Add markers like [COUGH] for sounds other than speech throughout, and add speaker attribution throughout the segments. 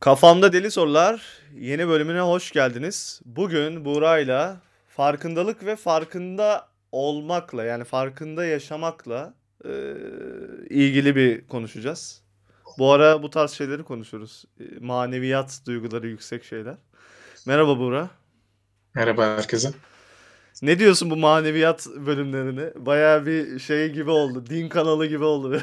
Speaker 1: Kafamda Deli Sorular yeni bölümüne hoş geldiniz. Bugün Buğra'yla farkındalık ve farkında olmakla yani farkında yaşamakla e, ilgili bir konuşacağız. Bu ara bu tarz şeyleri konuşuruz. E, maneviyat duyguları yüksek şeyler. Merhaba Buğra.
Speaker 2: Merhaba herkese.
Speaker 1: Ne diyorsun bu maneviyat bölümlerini? Bayağı bir şey gibi oldu. Din kanalı gibi oldu. [LAUGHS]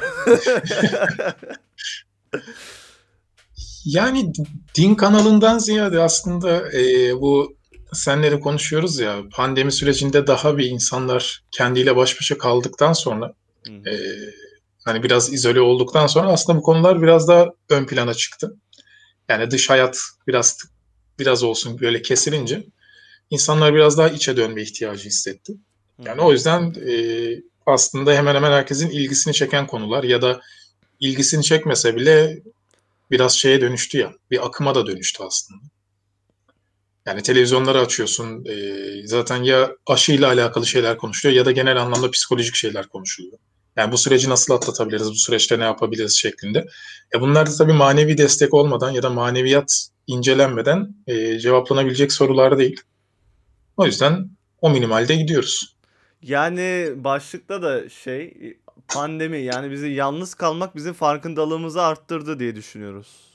Speaker 2: Yani din kanalından ziyade aslında e, bu senleri konuşuyoruz ya pandemi sürecinde daha bir insanlar kendiyle baş başa kaldıktan sonra e, hani biraz izole olduktan sonra aslında bu konular biraz daha ön plana çıktı. Yani dış hayat biraz biraz olsun böyle kesilince insanlar biraz daha içe dönme ihtiyacı hissetti. Yani o yüzden e, aslında hemen hemen herkesin ilgisini çeken konular ya da ilgisini çekmese bile biraz şeye dönüştü ya. Bir akıma da dönüştü aslında. Yani televizyonları açıyorsun. E, zaten ya aşıyla alakalı şeyler konuşuluyor ya da genel anlamda psikolojik şeyler konuşuluyor. Yani bu süreci nasıl atlatabiliriz, bu süreçte ne yapabiliriz şeklinde. E bunlar da tabii manevi destek olmadan ya da maneviyat incelenmeden e, cevaplanabilecek sorular değil. O yüzden o minimalde gidiyoruz.
Speaker 1: Yani başlıkta da şey pandemi yani bizi yalnız kalmak bizim farkındalığımızı arttırdı diye düşünüyoruz.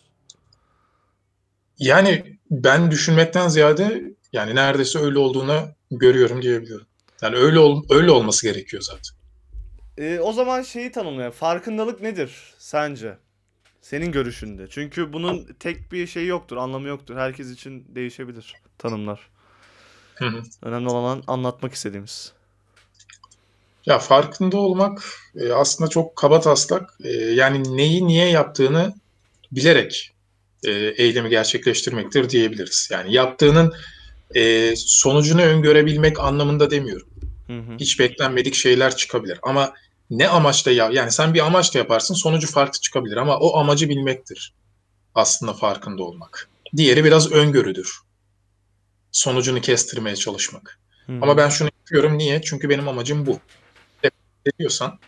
Speaker 2: Yani ben düşünmekten ziyade yani neredeyse öyle olduğunu görüyorum diyebiliyorum. Yani öyle ol, öyle olması gerekiyor zaten.
Speaker 1: Ee, o zaman şeyi tanımlayalım. Farkındalık nedir sence? Senin görüşünde. Çünkü bunun tek bir şeyi yoktur, anlamı yoktur. Herkes için değişebilir tanımlar. Hı hı. Önemli olan anlatmak istediğimiz.
Speaker 2: Ya farkında olmak e, aslında çok kaba taslak. E, yani neyi niye yaptığını bilerek e, eylemi gerçekleştirmektir diyebiliriz. Yani yaptığının e, sonucunu öngörebilmek anlamında demiyorum. Hı hı. Hiç beklenmedik şeyler çıkabilir. Ama ne amaçla ya yani sen bir amaçla yaparsın sonucu farklı çıkabilir ama o amacı bilmektir aslında farkında olmak. Diğeri biraz öngörüdür. Sonucunu kestirmeye çalışmak. Hı. Ama ben şunu yapıyorum niye? Çünkü benim amacım bu ediyorsan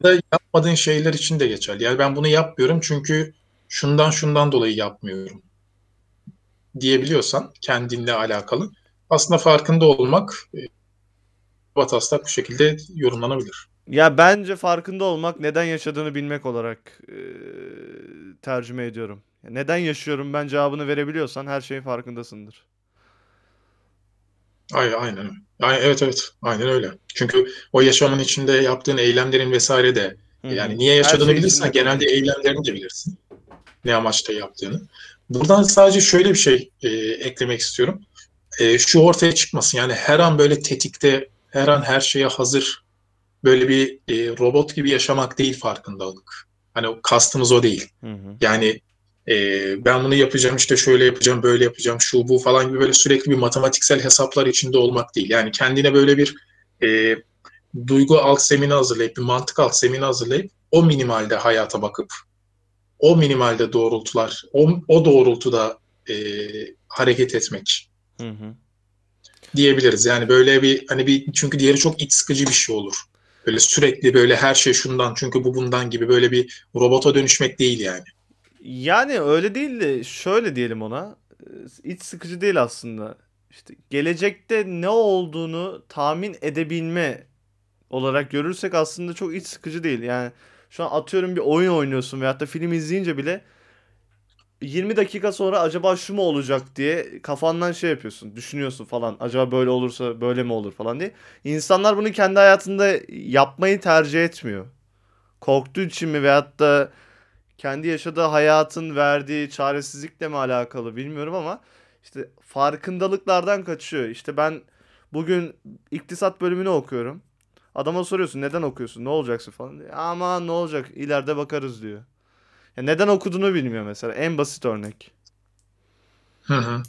Speaker 2: ya da yapmadığın şeyler için de geçerli. Yani ben bunu yapmıyorum çünkü şundan şundan dolayı yapmıyorum diyebiliyorsan kendinle alakalı aslında farkında olmak e, bataslak bu şekilde yorumlanabilir.
Speaker 1: Ya bence farkında olmak neden yaşadığını bilmek olarak e, tercüme ediyorum. Neden yaşıyorum ben cevabını verebiliyorsan her şeyin farkındasındır.
Speaker 2: Aynen, aynen. Evet evet. Aynen öyle. Çünkü o yaşamın içinde yaptığın eylemlerin vesaire de Hı-hı. yani niye yaşadığını şey bilirsen genelde eylemlerini de bilirsin. Ne amaçla yaptığını. Buradan sadece şöyle bir şey e, eklemek istiyorum. E, şu ortaya çıkmasın. Yani her an böyle tetikte, her an her şeye hazır böyle bir e, robot gibi yaşamak değil farkındalık. Hani kastımız o değil. Hı hı. Yani e, ben bunu yapacağım işte şöyle yapacağım böyle yapacağım şu bu falan gibi böyle sürekli bir matematiksel hesaplar içinde olmak değil. Yani kendine böyle bir e, duygu alt zemini hazırlayıp bir mantık alt zemini hazırlayıp o minimalde hayata bakıp o minimalde doğrultular o, o doğrultuda e, hareket etmek hı hı. diyebiliriz. Yani böyle bir hani bir çünkü diğeri çok iç sıkıcı bir şey olur. Böyle sürekli böyle her şey şundan çünkü bu bundan gibi böyle bir robota dönüşmek değil yani.
Speaker 1: Yani öyle değil de şöyle diyelim ona. İç sıkıcı değil aslında. İşte gelecekte ne olduğunu tahmin edebilme olarak görürsek aslında çok iç sıkıcı değil. Yani şu an atıyorum bir oyun oynuyorsun veyahut da film izleyince bile 20 dakika sonra acaba şu mu olacak diye kafandan şey yapıyorsun, düşünüyorsun falan. Acaba böyle olursa böyle mi olur falan diye. İnsanlar bunu kendi hayatında yapmayı tercih etmiyor. Korktuğu için mi veyahut da kendi yaşadığı hayatın verdiği çaresizlikle mi alakalı bilmiyorum ama işte farkındalıklardan kaçıyor. İşte ben bugün iktisat bölümünü okuyorum. Adama soruyorsun neden okuyorsun ne olacaksın falan diye. Ama ne olacak ileride bakarız diyor. Ya neden okuduğunu bilmiyor mesela en basit örnek.
Speaker 2: Hı hı.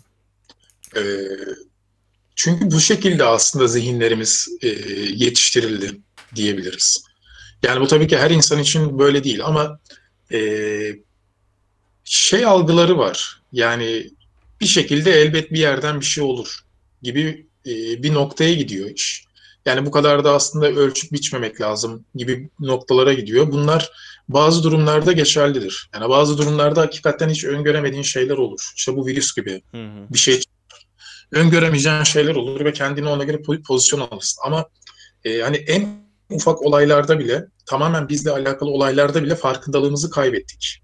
Speaker 2: Ee, çünkü bu şekilde aslında zihinlerimiz e, yetiştirildi diyebiliriz. Yani bu tabii ki her insan için böyle değil ama e, şey algıları var. Yani bir şekilde elbet bir yerden bir şey olur gibi e, bir noktaya gidiyor iş. Yani bu kadar da aslında ölçüp biçmemek lazım gibi noktalara gidiyor. Bunlar bazı durumlarda geçerlidir. Yani bazı durumlarda hakikaten hiç öngöremediğin şeyler olur. İşte bu virüs gibi
Speaker 1: Hı hı.
Speaker 2: bir şey öngöremeyeceğin şeyler olur ve kendini ona göre po- pozisyon alırsın. Ama e, hani en ufak olaylarda bile tamamen bizle alakalı olaylarda bile farkındalığımızı kaybettik.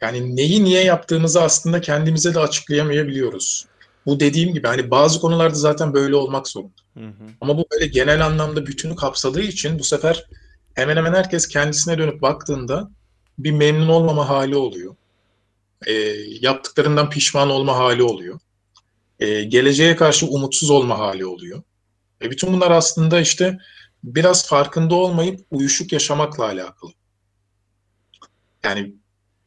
Speaker 2: Yani neyi niye yaptığımızı aslında kendimize de açıklayamayabiliyoruz. Bu dediğim gibi hani bazı konularda zaten böyle olmak zorunda.
Speaker 1: Hı hı.
Speaker 2: Ama bu böyle genel anlamda bütünü kapsadığı için bu sefer hemen hemen herkes kendisine dönüp baktığında bir memnun olmama hali oluyor. E, yaptıklarından pişman olma hali oluyor. E, geleceğe karşı umutsuz olma hali oluyor. E, bütün bunlar aslında işte biraz farkında olmayıp uyuşuk yaşamakla alakalı. Yani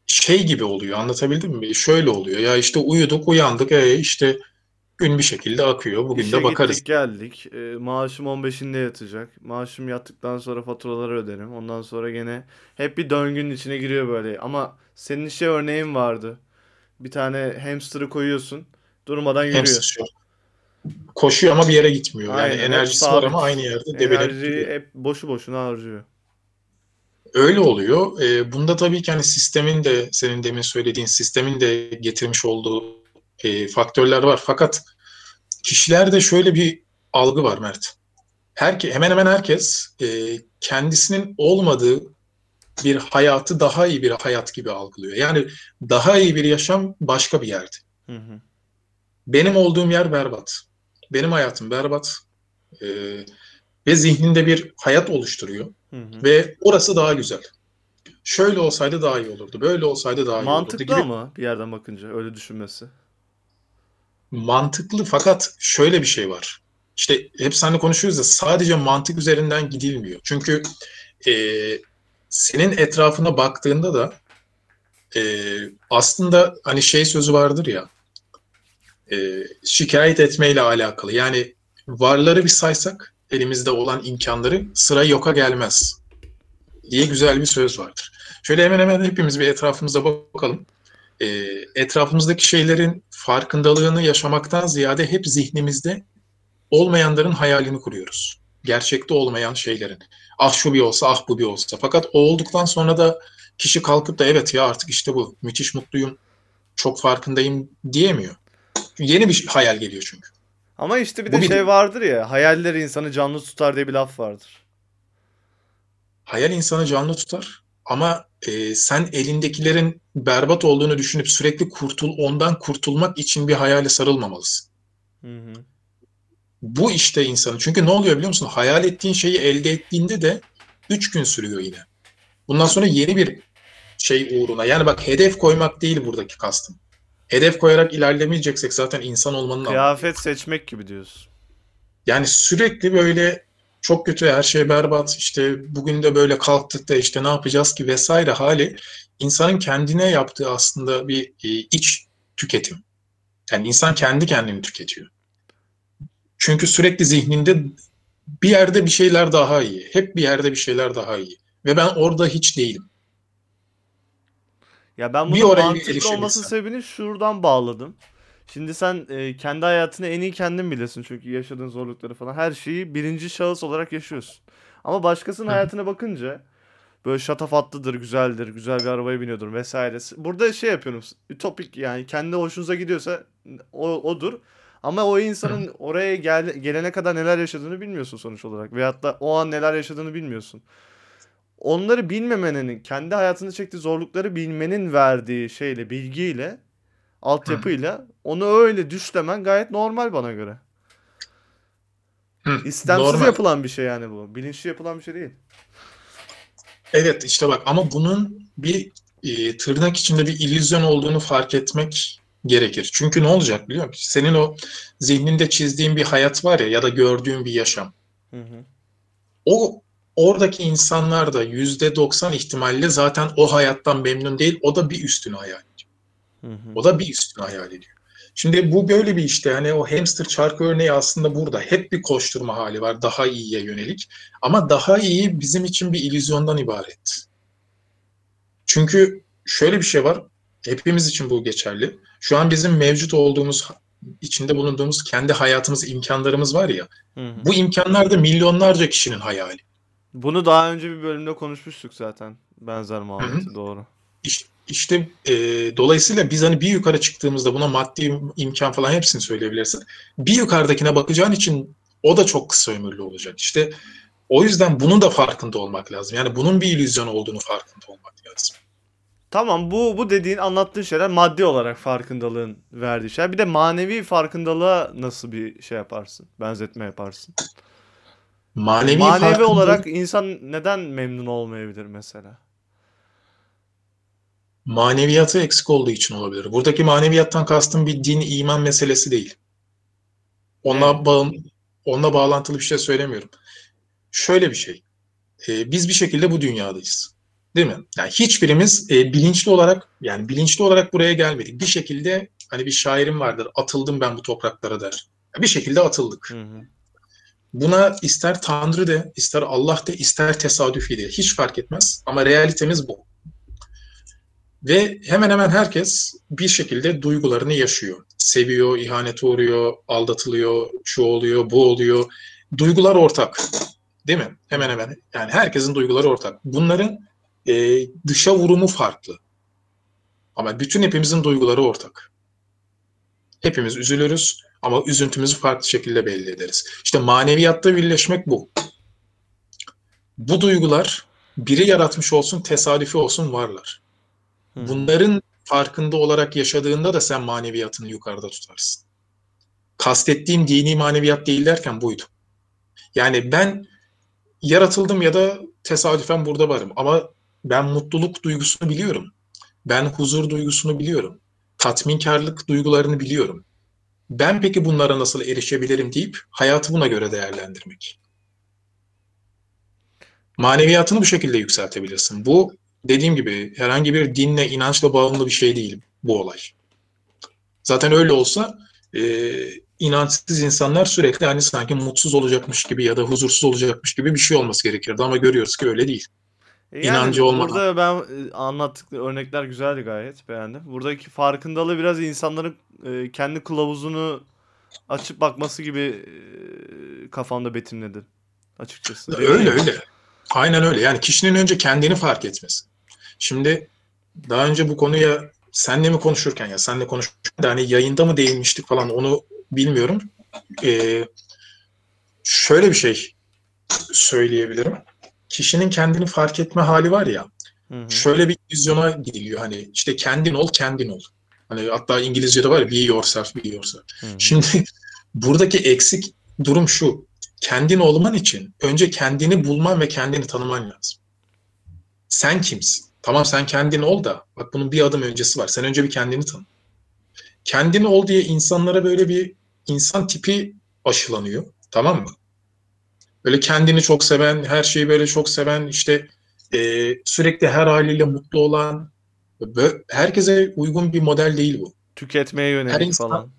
Speaker 2: şey gibi oluyor anlatabildim mi? Şöyle oluyor ya işte uyuduk uyandık e, işte gün bir şekilde akıyor. Bugün
Speaker 1: İşe
Speaker 2: de bakarız.
Speaker 1: gittik geldik. Ee, maaşım 15'inde yatacak. Maaşım yattıktan sonra faturaları öderim. Ondan sonra gene hep bir döngünün içine giriyor böyle. Ama senin şey örneğin vardı. Bir tane hamster'ı koyuyorsun. Durmadan yürüyor.
Speaker 2: Hamster şu. Koşuyor ama bir yere gitmiyor. Yani
Speaker 1: Aynen, hep
Speaker 2: enerjisi var ama aynı yerde debelenip
Speaker 1: Enerjiyi
Speaker 2: duruyor.
Speaker 1: hep boşu boşuna harcıyor.
Speaker 2: Öyle oluyor. E, bunda tabii ki hani sistemin de senin demin söylediğin sistemin de getirmiş olduğu e, faktörler var. Fakat kişilerde şöyle bir algı var Mert. Herke, hemen hemen herkes e, kendisinin olmadığı bir hayatı daha iyi bir hayat gibi algılıyor. Yani daha iyi bir yaşam başka bir yerde.
Speaker 1: Hı hı.
Speaker 2: Benim olduğum yer berbat. Benim hayatım berbat. E, ve zihninde bir hayat oluşturuyor.
Speaker 1: Hı hı.
Speaker 2: Ve orası daha güzel. Şöyle olsaydı daha iyi olurdu. Böyle olsaydı daha iyi olurdu
Speaker 1: Mantıklı ama bir yerden bakınca öyle düşünmesi.
Speaker 2: Mantıklı fakat şöyle bir şey var. İşte hep seninle konuşuyoruz ya sadece mantık üzerinden gidilmiyor. Çünkü e, senin etrafına baktığında da e, aslında hani şey sözü vardır ya e, şikayet etmeyle alakalı. Yani varları bir saysak elimizde olan imkanları sıra yoka gelmez diye güzel bir söz vardır. Şöyle hemen hemen hepimiz bir etrafımıza bakalım. E, etrafımızdaki şeylerin farkındalığını yaşamaktan ziyade hep zihnimizde olmayanların hayalini kuruyoruz. Gerçekte olmayan şeylerin. Ah şu bir olsa, ah bu bir olsa. Fakat o olduktan sonra da kişi kalkıp da evet ya artık işte bu, müthiş mutluyum, çok farkındayım diyemiyor. Yeni bir hayal geliyor çünkü.
Speaker 1: Ama işte bir
Speaker 2: Bu
Speaker 1: de
Speaker 2: bir-
Speaker 1: şey vardır ya, hayaller insanı canlı tutar diye bir laf vardır.
Speaker 2: Hayal insanı canlı tutar ama e, sen elindekilerin berbat olduğunu düşünüp sürekli kurtul, ondan kurtulmak için bir hayale sarılmamalısın.
Speaker 1: Hı hı.
Speaker 2: Bu işte insanı. Çünkü ne oluyor biliyor musun? Hayal ettiğin şeyi elde ettiğinde de 3 gün sürüyor yine. Bundan sonra yeni bir şey uğruna. Yani bak hedef koymak değil buradaki kastım. Hedef koyarak ilerlemeyeceksek zaten insan olmanın anlamı.
Speaker 1: Kıyafet seçmek gibi diyorsun.
Speaker 2: Yani sürekli böyle çok kötü her şey berbat işte bugün de böyle kalktık da işte ne yapacağız ki vesaire hali insanın kendine yaptığı aslında bir e, iç tüketim. Yani insan kendi kendini tüketiyor. Çünkü sürekli zihninde bir yerde bir şeyler daha iyi. Hep bir yerde bir şeyler daha iyi. Ve ben orada hiç değilim.
Speaker 1: Ya ben bunun mantıklı olmasının sebebini şuradan bağladım. Şimdi sen e, kendi hayatını en iyi kendin bilirsin çünkü yaşadığın zorlukları falan her şeyi birinci şahıs olarak yaşıyorsun. Ama başkasının
Speaker 2: Hı.
Speaker 1: hayatına bakınca böyle şatafatlıdır, güzeldir, güzel bir arabaya biniyordur vesairesi. Burada şey yapıyorum. Ütopik yani kendi hoşunuza gidiyorsa o odur. Ama o insanın oraya gel, gelene kadar neler yaşadığını bilmiyorsun sonuç olarak. Veyahut da o an neler yaşadığını bilmiyorsun. Onları bilmemenin, kendi hayatında çektiği zorlukları bilmenin verdiği şeyle, bilgiyle, altyapıyla onu öyle düşlemen gayet normal bana göre.
Speaker 2: Hı,
Speaker 1: İstemsiz
Speaker 2: normal.
Speaker 1: yapılan bir şey yani bu. Bilinçli yapılan bir şey değil.
Speaker 2: Evet işte bak ama bunun bir e, tırnak içinde bir illüzyon olduğunu fark etmek gerekir. Çünkü ne olacak biliyor musun? Senin o zihninde çizdiğin bir hayat var ya ya da gördüğün bir yaşam.
Speaker 1: Hı hı.
Speaker 2: O oradaki insanlar da yüzde doksan ihtimalle zaten o hayattan memnun değil. O da bir üstünü hayal ediyor.
Speaker 1: Hı hı.
Speaker 2: O da bir üstünü hayal ediyor. Şimdi bu böyle bir işte hani o hamster çarkı örneği aslında burada. Hep bir koşturma hali var daha iyiye yönelik. Ama daha iyi bizim için bir illüzyondan ibaret. Çünkü şöyle bir şey var. Hepimiz için bu geçerli. Şu an bizim mevcut olduğumuz, içinde bulunduğumuz kendi hayatımız, imkanlarımız var ya.
Speaker 1: Hı hı.
Speaker 2: Bu imkanlar da milyonlarca kişinin hayali.
Speaker 1: Bunu daha önce bir bölümde konuşmuştuk zaten. benzer muhabbeti doğru.
Speaker 2: İş- İşte e, dolayısıyla biz hani bir yukarı çıktığımızda buna maddi im- imkan falan hepsini söyleyebilirsin. Bir yukarıdakine bakacağın için o da çok kısa ömürlü olacak. İşte o yüzden bunun da farkında olmak lazım. Yani bunun bir illüzyon olduğunu farkında olmak lazım.
Speaker 1: Tamam bu bu dediğin anlattığın şeyler maddi olarak farkındalığın verdiği şeyler. Bir de manevi farkındalığa nasıl bir şey yaparsın? Benzetme yaparsın.
Speaker 2: Manevi,
Speaker 1: Manevi
Speaker 2: farkındalık-
Speaker 1: olarak insan neden memnun olmayabilir mesela?
Speaker 2: maneviyatı eksik olduğu için olabilir. Buradaki maneviyattan kastım bir din, iman meselesi değil. Onunla,
Speaker 1: Evet.
Speaker 2: bağım, onunla bağlantılı bir şey söylemiyorum. Şöyle bir şey. Ee, biz bir şekilde bu dünyadayız. Değil mi? Yani hiçbirimiz e, bilinçli olarak yani bilinçli olarak buraya gelmedik. Bir şekilde hani bir şairim vardır. Atıldım ben bu topraklara der. Bir şekilde atıldık.
Speaker 1: Hı hı.
Speaker 2: Buna ister Tanrı de, ister Allah de, ister tesadüfi de hiç fark etmez. Ama realitemiz bu. Ve hemen hemen herkes bir şekilde duygularını yaşıyor. Seviyor, ihanete uğruyor, aldatılıyor, şu oluyor, bu oluyor. Duygular ortak. Değil mi? Hemen hemen. Yani herkesin duyguları ortak. Bunların e, dışa vurumu farklı. Ama bütün hepimizin duyguları ortak. Hepimiz üzülürüz ama üzüntümüzü farklı şekilde belli ederiz. İşte maneviyatta birleşmek bu. Bu duygular biri yaratmış olsun, tesadüfi olsun varlar. Bunların farkında olarak yaşadığında da sen maneviyatını yukarıda tutarsın. Kastettiğim dini maneviyat değil derken buydu. Yani ben yaratıldım ya da tesadüfen burada varım ama ben mutluluk duygusunu biliyorum. Ben huzur duygusunu biliyorum. Tatminkarlık duygularını biliyorum. Ben peki bunlara nasıl erişebilirim deyip hayatı buna göre değerlendirmek. Maneviyatını bu şekilde yükseltebilirsin. Bu dediğim gibi herhangi bir dinle, inançla bağımlı bir şey değil bu olay. Zaten öyle olsa e, inançsız insanlar sürekli hani sanki mutsuz olacakmış gibi ya da huzursuz olacakmış gibi bir şey olması gerekirdi ama görüyoruz ki öyle değil.
Speaker 1: Yani
Speaker 2: İnancı olmadan.
Speaker 1: Burada ben e, anlattıkları örnekler güzeldi gayet beğendim. Buradaki farkındalığı biraz insanların e, kendi kılavuzunu açıp bakması gibi e, kafamda betimledim açıkçası.
Speaker 2: Öyle öyle. Aynen öyle. Yani kişinin önce kendini fark etmesi. Şimdi daha önce bu konuya senle mi konuşurken ya senle konuşurken de hani yayında mı değinmiştik falan onu bilmiyorum. Ee, şöyle bir şey söyleyebilirim. Kişinin kendini fark etme hali var ya.
Speaker 1: Hı hı.
Speaker 2: Şöyle bir vizyona gidiliyor hani işte kendin ol kendin ol. Hani hatta İngilizce'de var ya be yourself be yourself.
Speaker 1: Hı hı.
Speaker 2: Şimdi buradaki eksik durum şu. Kendin olman için önce kendini bulman ve kendini tanıman lazım. Sen kimsin? Tamam sen kendin ol da bak bunun bir adım öncesi var. Sen önce bir kendini tanı. Kendin ol diye insanlara böyle bir insan tipi aşılanıyor. Tamam mı? Böyle kendini çok seven, her şeyi böyle çok seven, işte e, sürekli her haliyle mutlu olan, herkese uygun bir model değil bu.
Speaker 1: Tüketmeye yönelik
Speaker 2: insan-
Speaker 1: falan.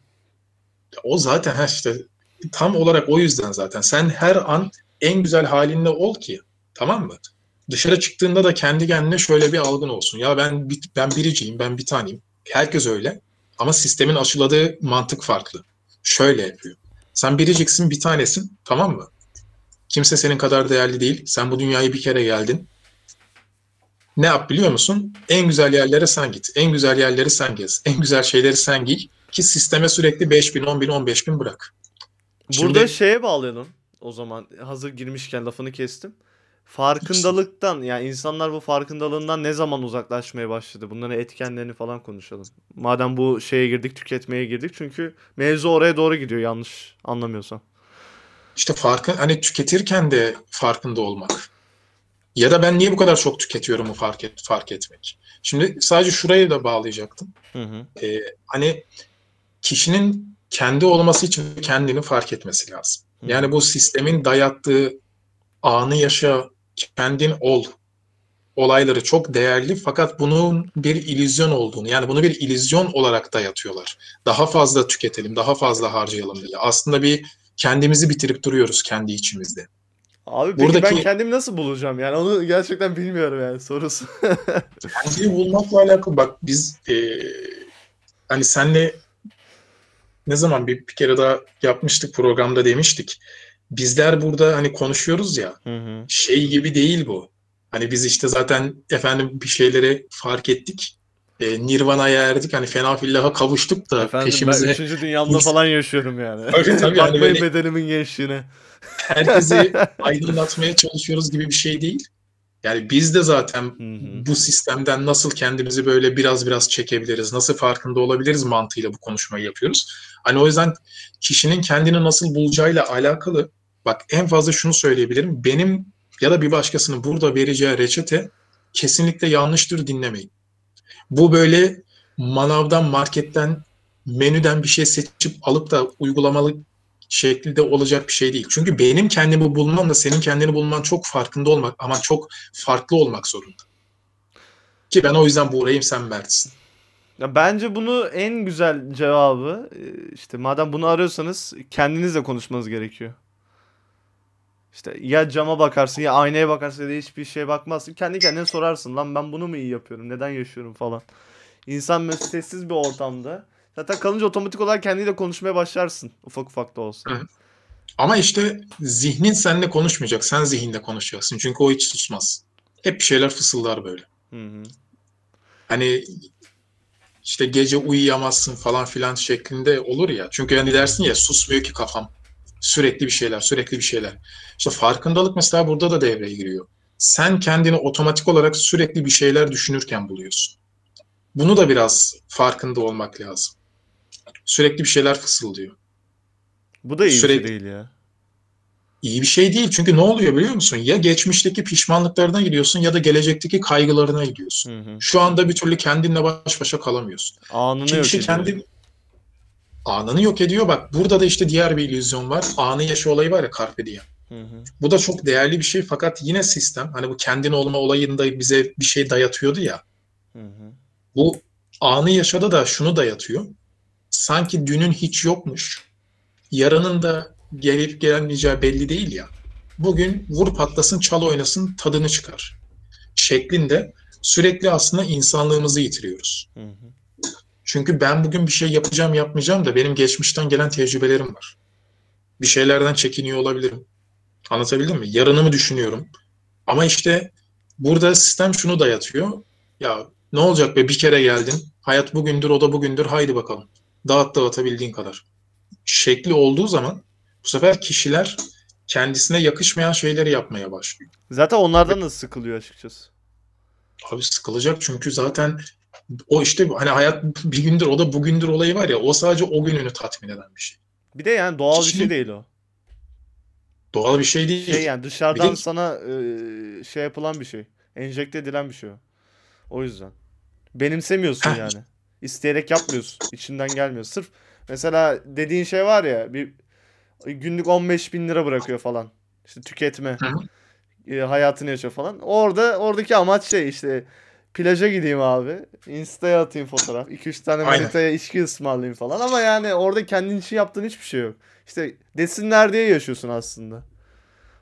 Speaker 2: O zaten işte tam olarak o yüzden zaten. Sen her an en güzel halinle ol ki tamam mı? Dışarı çıktığında da kendi kendine şöyle bir algın olsun. Ya ben ben biriciyim, ben bir taneyim. Herkes öyle. Ama sistemin aşıladığı mantık farklı. Şöyle yapıyor. Sen biriciksin, bir tanesin, tamam mı? Kimse senin kadar değerli değil. Sen bu dünyaya bir kere geldin. Ne yap biliyor musun? En güzel yerlere sen git. En güzel yerleri sen gez. En güzel şeyleri sen giy. Ki sisteme sürekli 5 bin, 10 bin, 15 bin bırak.
Speaker 1: Burada
Speaker 2: Şimdi-
Speaker 1: şeye bağlayalım o zaman hazır girmişken lafını kestim. Farkındalıktan yani insanlar bu farkındalığından ne zaman uzaklaşmaya başladı? Bunların etkenlerini falan konuşalım. Madem bu şeye girdik, tüketmeye girdik. Çünkü mevzu oraya doğru gidiyor yanlış anlamıyorsam.
Speaker 2: İşte farkı hani tüketirken de farkında olmak. Ya da ben niye bu kadar çok tüketiyorumu fark et, fark etmek. Şimdi sadece şurayı da bağlayacaktım.
Speaker 1: Hı hı.
Speaker 2: Hani kişinin kendi olması için kendini fark etmesi lazım.
Speaker 1: Hı.
Speaker 2: Yani bu sistemin dayattığı anı yaşa, kendin ol olayları çok değerli fakat bunun bir illüzyon olduğunu yani bunu bir illüzyon olarak dayatıyorlar. Daha fazla tüketelim, daha fazla harcayalım diye. Aslında bir kendimizi bitirip duruyoruz kendi içimizde.
Speaker 1: Abi peki ben
Speaker 2: Buradaki-
Speaker 1: kendimi nasıl bulacağım? Yani onu gerçekten bilmiyorum yani sorusu. [LAUGHS]
Speaker 2: Kendini bulmakla alakalı bak biz e, hani senle ne zaman bir, bir kere daha yapmıştık programda demiştik. Bizler burada hani konuşuyoruz ya
Speaker 1: Hı hı.
Speaker 2: şey gibi değil bu. Hani biz işte zaten efendim bir şeyleri fark ettik. E, Nirvana'ya erdik. Hani fena fillaha kavuştuk da
Speaker 1: Efendim
Speaker 2: peşimize...
Speaker 1: ben 3. dünyamda [LAUGHS] falan yaşıyorum yani.
Speaker 2: Tabii tabii. Yani
Speaker 1: Bakmayın
Speaker 2: böyle
Speaker 1: bedenimin gençliğine.
Speaker 2: Herkesi [LAUGHS] aydınlatmaya çalışıyoruz gibi bir şey değil. Yani biz de zaten
Speaker 1: Hı hı.
Speaker 2: bu sistemden nasıl kendimizi böyle biraz biraz çekebiliriz, nasıl farkında olabiliriz mantığıyla bu konuşmayı yapıyoruz. Hani o yüzden kişinin kendini nasıl bulacağıyla alakalı bak en fazla şunu söyleyebilirim. Benim ya da bir başkasının burada vereceği reçete kesinlikle yanlıştır dinlemeyin. Bu böyle manavdan, marketten, menüden bir şey seçip alıp da uygulamalı şeklinde olacak bir şey değil. Çünkü benim kendimi bulmamla senin kendini bulman çok farkında olmak ama çok farklı olmak zorunda. Ki ben o yüzden Buğra'yım sen Mert'sin.
Speaker 1: Ya bence bunu en güzel cevabı e, işte madem bunu arıyorsanız kendinizle konuşmanız gerekiyor. İşte ya cama bakarsın ya aynaya bakarsın ya da hiçbir şeye bakmazsın. Kendi kendine sorarsın lan ben bunu mu iyi yapıyorum? Neden yaşıyorum falan. İnsan sessiz bir ortamda. Zaten kalınca otomatik olarak kendiyle konuşmaya başlarsın. Ufak ufak da olsa.
Speaker 2: Hı. Ama işte zihnin seninle konuşmayacak. Sen zihinle konuşacaksın. Çünkü o hiç susmaz. Hep bir şeyler fısıldar böyle.
Speaker 1: Hı hı.
Speaker 2: Hani işte gece uyuyamazsın falan filan şeklinde olur ya. Çünkü hani dersin ya susmuyor ki kafam. Sürekli bir şeyler, sürekli bir şeyler. İşte farkındalık mesela burada da devreye giriyor. Sen kendini otomatik olarak sürekli bir şeyler düşünürken buluyorsun. Bunu da biraz farkında olmak lazım. Sürekli bir şeyler fısıldıyor.
Speaker 1: Bu da iyi bir şey
Speaker 2: Sürekli-
Speaker 1: değil ya.
Speaker 2: İyi bir şey değil çünkü ne oluyor biliyor musun? Ya geçmişteki pişmanlıklarına gidiyorsun ya da gelecekteki kaygılarına gidiyorsun.
Speaker 1: Hı hı.
Speaker 2: Şu anda bir türlü kendinle baş başa kalamıyorsun.
Speaker 1: Anını
Speaker 2: Kişi
Speaker 1: yok ediyor.
Speaker 2: kendi anını yok ediyor. Bak burada da işte diğer bir illüzyon var. Anı yaşa olayı var ya Carpe Diem.
Speaker 1: Hı hı.
Speaker 2: Bu da çok değerli bir şey fakat yine sistem hani bu kendin olma olayında bize bir şey dayatıyordu ya.
Speaker 1: Hı hı.
Speaker 2: Bu anı yaşada da şunu dayatıyor. Sanki dünün hiç yokmuş. Yarının da gelip gelmeyeceği belli değil ya. Bugün vur patlasın çal oynasın tadını çıkar. Şeklinde sürekli aslında insanlığımızı yitiriyoruz.
Speaker 1: Hı hı.
Speaker 2: Çünkü ben bugün bir şey yapacağım yapmayacağım da benim geçmişten gelen tecrübelerim var. Bir şeylerden çekiniyor olabilirim. Anlatabildim mi? Yarınımı düşünüyorum. Ama işte burada sistem şunu dayatıyor. Ya ne olacak be bir kere geldin. Hayat bugündür o da bugündür haydi bakalım. Dağıt dağıtabildiğin kadar. Şekli olduğu zaman bu sefer kişiler kendisine yakışmayan şeyleri yapmaya başlıyor.
Speaker 1: Zaten onlardan da sıkılıyor açıkçası.
Speaker 2: Abi sıkılacak çünkü zaten o işte hani hayat bir gündür o da bugündür olayı var ya o sadece o gününü tatmin eden bir şey.
Speaker 1: Bir de yani doğal bir şey
Speaker 2: Kişinin-
Speaker 1: değil o.
Speaker 2: Doğal bir şey değil.
Speaker 1: Şey yani dışarıdan
Speaker 2: Bir de-
Speaker 1: sana e, şey yapılan bir şey. Enjekte edilen bir şey o. O yüzden. Benimsemiyorsun
Speaker 2: Heh.
Speaker 1: yani. İsteyerek yapmıyorsun. İçinden gelmiyor. Sırf mesela dediğin şey var ya bir günlük 15 bin lira bırakıyor falan. İşte tüketme. E, hayatını yaşıyor falan. Orada oradaki amaç şey işte plaja gideyim abi. Insta'ya atayım fotoğraf. 2-3 tane manitaya içki ısmarlayayım falan. Ama yani orada kendin için yaptığın hiçbir şey yok. İşte desinler diye yaşıyorsun aslında.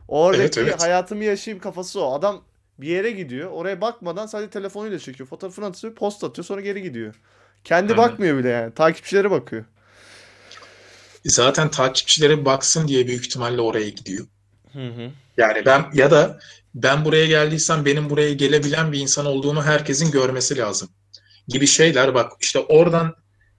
Speaker 1: Oradaki
Speaker 2: Evet, evet.
Speaker 1: hayatımı yaşayayım kafası o. Adam bir yere gidiyor. Oraya bakmadan sadece telefonuyla çekiyor. Fotoğrafını atıyor, post atıyor, sonra geri gidiyor. Kendi
Speaker 2: Hı.
Speaker 1: bakmıyor bile yani. Takipçileri bakıyor.
Speaker 2: Zaten takipçileri baksın diye büyük ihtimalle oraya gidiyor.
Speaker 1: Hı hı.
Speaker 2: Yani ben ya da ben buraya geldiysem benim buraya gelebilen bir insan olduğumu herkesin görmesi lazım. Gibi şeyler bak işte oradan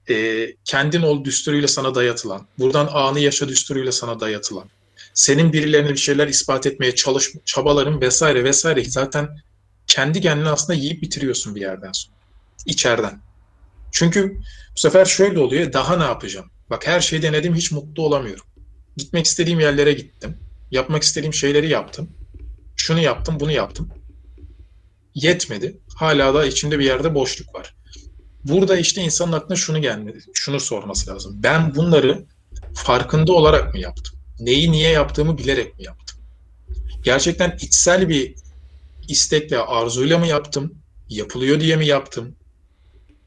Speaker 2: e, kendin ol düsturuyla sana dayatılan, buradan anı yaşa düsturuyla sana dayatılan, senin birilerine bir şeyler ispat etmeye çalış çabaların vesaire vesaire zaten kendi kendine aslında yiyip bitiriyorsun bir yerden sonra. İçeriden. Çünkü bu sefer şöyle oluyor. Daha ne yapacağım? Bak her şeyi denedim hiç mutlu olamıyorum. Gitmek istediğim yerlere gittim. Yapmak istediğim şeyleri yaptım. Şunu yaptım, bunu yaptım. Yetmedi. Hala da içimde bir yerde boşluk var. Burada işte insanın aklına şunu gelmedi. Şunu sorması lazım. Ben bunları farkında olarak mı yaptım? Neyi niye yaptığımı bilerek mi yaptım? Gerçekten içsel bir istekle, arzuyla mı yaptım? Yapılıyor diye mi yaptım?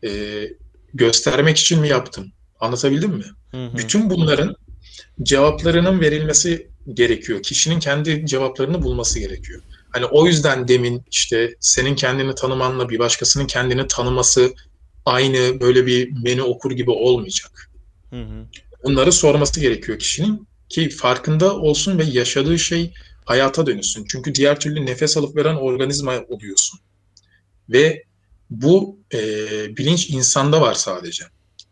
Speaker 2: Ee, göstermek için mi yaptım? Anlatabildim mi?
Speaker 1: Hı hı.
Speaker 2: Bütün bunların cevaplarının verilmesi gerekiyor. Kişinin kendi cevaplarını bulması gerekiyor. Hani o yüzden demin işte senin kendini tanımanla bir başkasının kendini tanıması aynı böyle bir menü okur gibi olmayacak.
Speaker 1: Hı hı.
Speaker 2: Bunları sorması gerekiyor kişinin ki farkında olsun ve yaşadığı şey hayata dönüyorsun. Çünkü diğer türlü nefes alıp veren organizma oluyorsun. Ve bu e, bilinç insanda var sadece.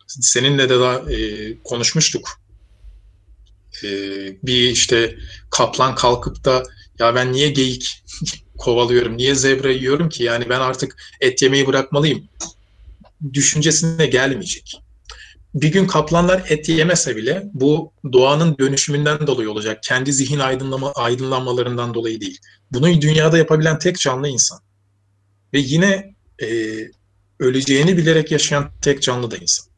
Speaker 2: Seninle de daha e, konuşmuştuk. E, bir işte kaplan kalkıp da ya ben niye geyik [LAUGHS] kovalıyorum, niye zebra yiyorum ki? Yani ben artık et yemeyi bırakmalıyım. Düşüncesine gelmeyecek. Bir gün kaplanlar et yemese bile bu doğanın dönüşümünden dolayı olacak. Kendi zihin aydınlama, aydınlanmalarından dolayı değil. Bunu dünyada yapabilen tek canlı insan. Ve yine e, öleceğini bilerek yaşayan tek canlı da insan.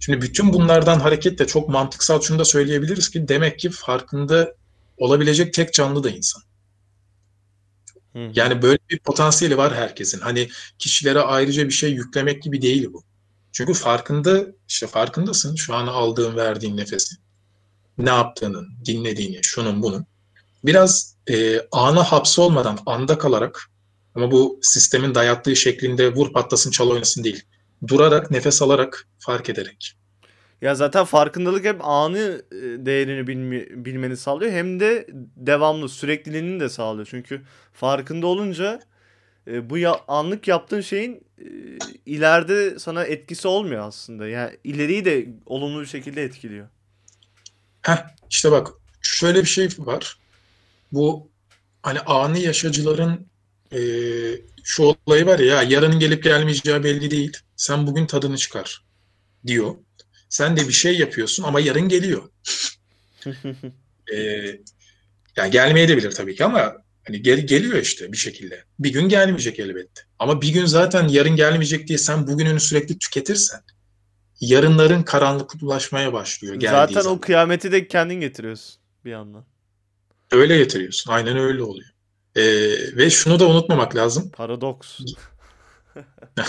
Speaker 2: Şimdi bütün bunlardan hareketle çok mantıksal şunu da söyleyebiliriz ki demek ki farkında olabilecek tek canlı da insan. Yani böyle bir potansiyeli var herkesin. Hani kişilere ayrıca bir şey yüklemek gibi değil bu. Çünkü farkında, işte farkındasın şu an aldığın, verdiğin nefesi. Ne yaptığının, dinlediğini, şunun bunun. Biraz e, ana hapsolmadan, anda kalarak ama bu sistemin dayattığı şeklinde vur patlasın çal oynasın değil. Durarak, nefes alarak, fark ederek.
Speaker 1: Ya zaten farkındalık hem anı e, değerini bilme, bilmeni sağlıyor hem de devamlı sürekliliğini de sağlıyor. Çünkü farkında olunca e, bu ya, anlık yaptığın şeyin e, ileride sana etkisi olmuyor aslında. Yani ileriyi de olumlu bir şekilde etkiliyor.
Speaker 2: Heh, işte bak şöyle bir şey var. Bu hani anı yaşacıların e, şu olayı var ya yarının gelip gelmeyeceği belli değil. Sen bugün tadını çıkar diyor. Sen de bir şey yapıyorsun ama yarın geliyor. [LAUGHS] ee, yani gelmeye de bilir tabii ki ama hani gel, geliyor işte bir şekilde. Bir gün gelmeyecek elbette. Ama bir gün zaten yarın gelmeyecek diye sen bugününü sürekli tüketirsen yarınların karanlıklaşmaya başlıyor.
Speaker 1: Zaten zaman. o kıyameti de kendin getiriyorsun bir yandan.
Speaker 2: Öyle getiriyorsun. Aynen öyle oluyor. Ee, ve şunu da unutmamak lazım.
Speaker 1: Paradoks. [LAUGHS]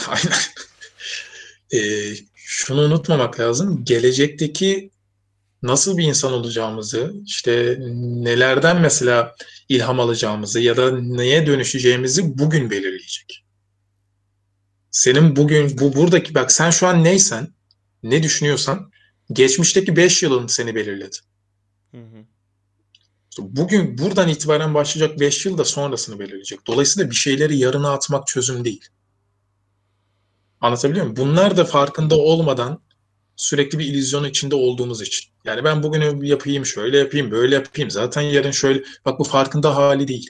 Speaker 2: Aynen. Ee, şunu unutmamak lazım. Gelecekteki nasıl bir insan olacağımızı, işte nelerden mesela ilham alacağımızı ya da neye dönüşeceğimizi bugün belirleyecek. Senin bugün bu buradaki bak sen şu an neysen, ne düşünüyorsan geçmişteki 5 yılın seni belirledi. Bugün buradan itibaren başlayacak 5 yıl da sonrasını belirleyecek. Dolayısıyla bir şeyleri yarına atmak çözüm değil. Anlatabiliyor muyum? Bunlar da farkında olmadan sürekli bir illüzyon içinde olduğumuz için. Yani ben bugün yapayım, şöyle yapayım, böyle yapayım. Zaten yarın şöyle... Bak bu farkında hali değil.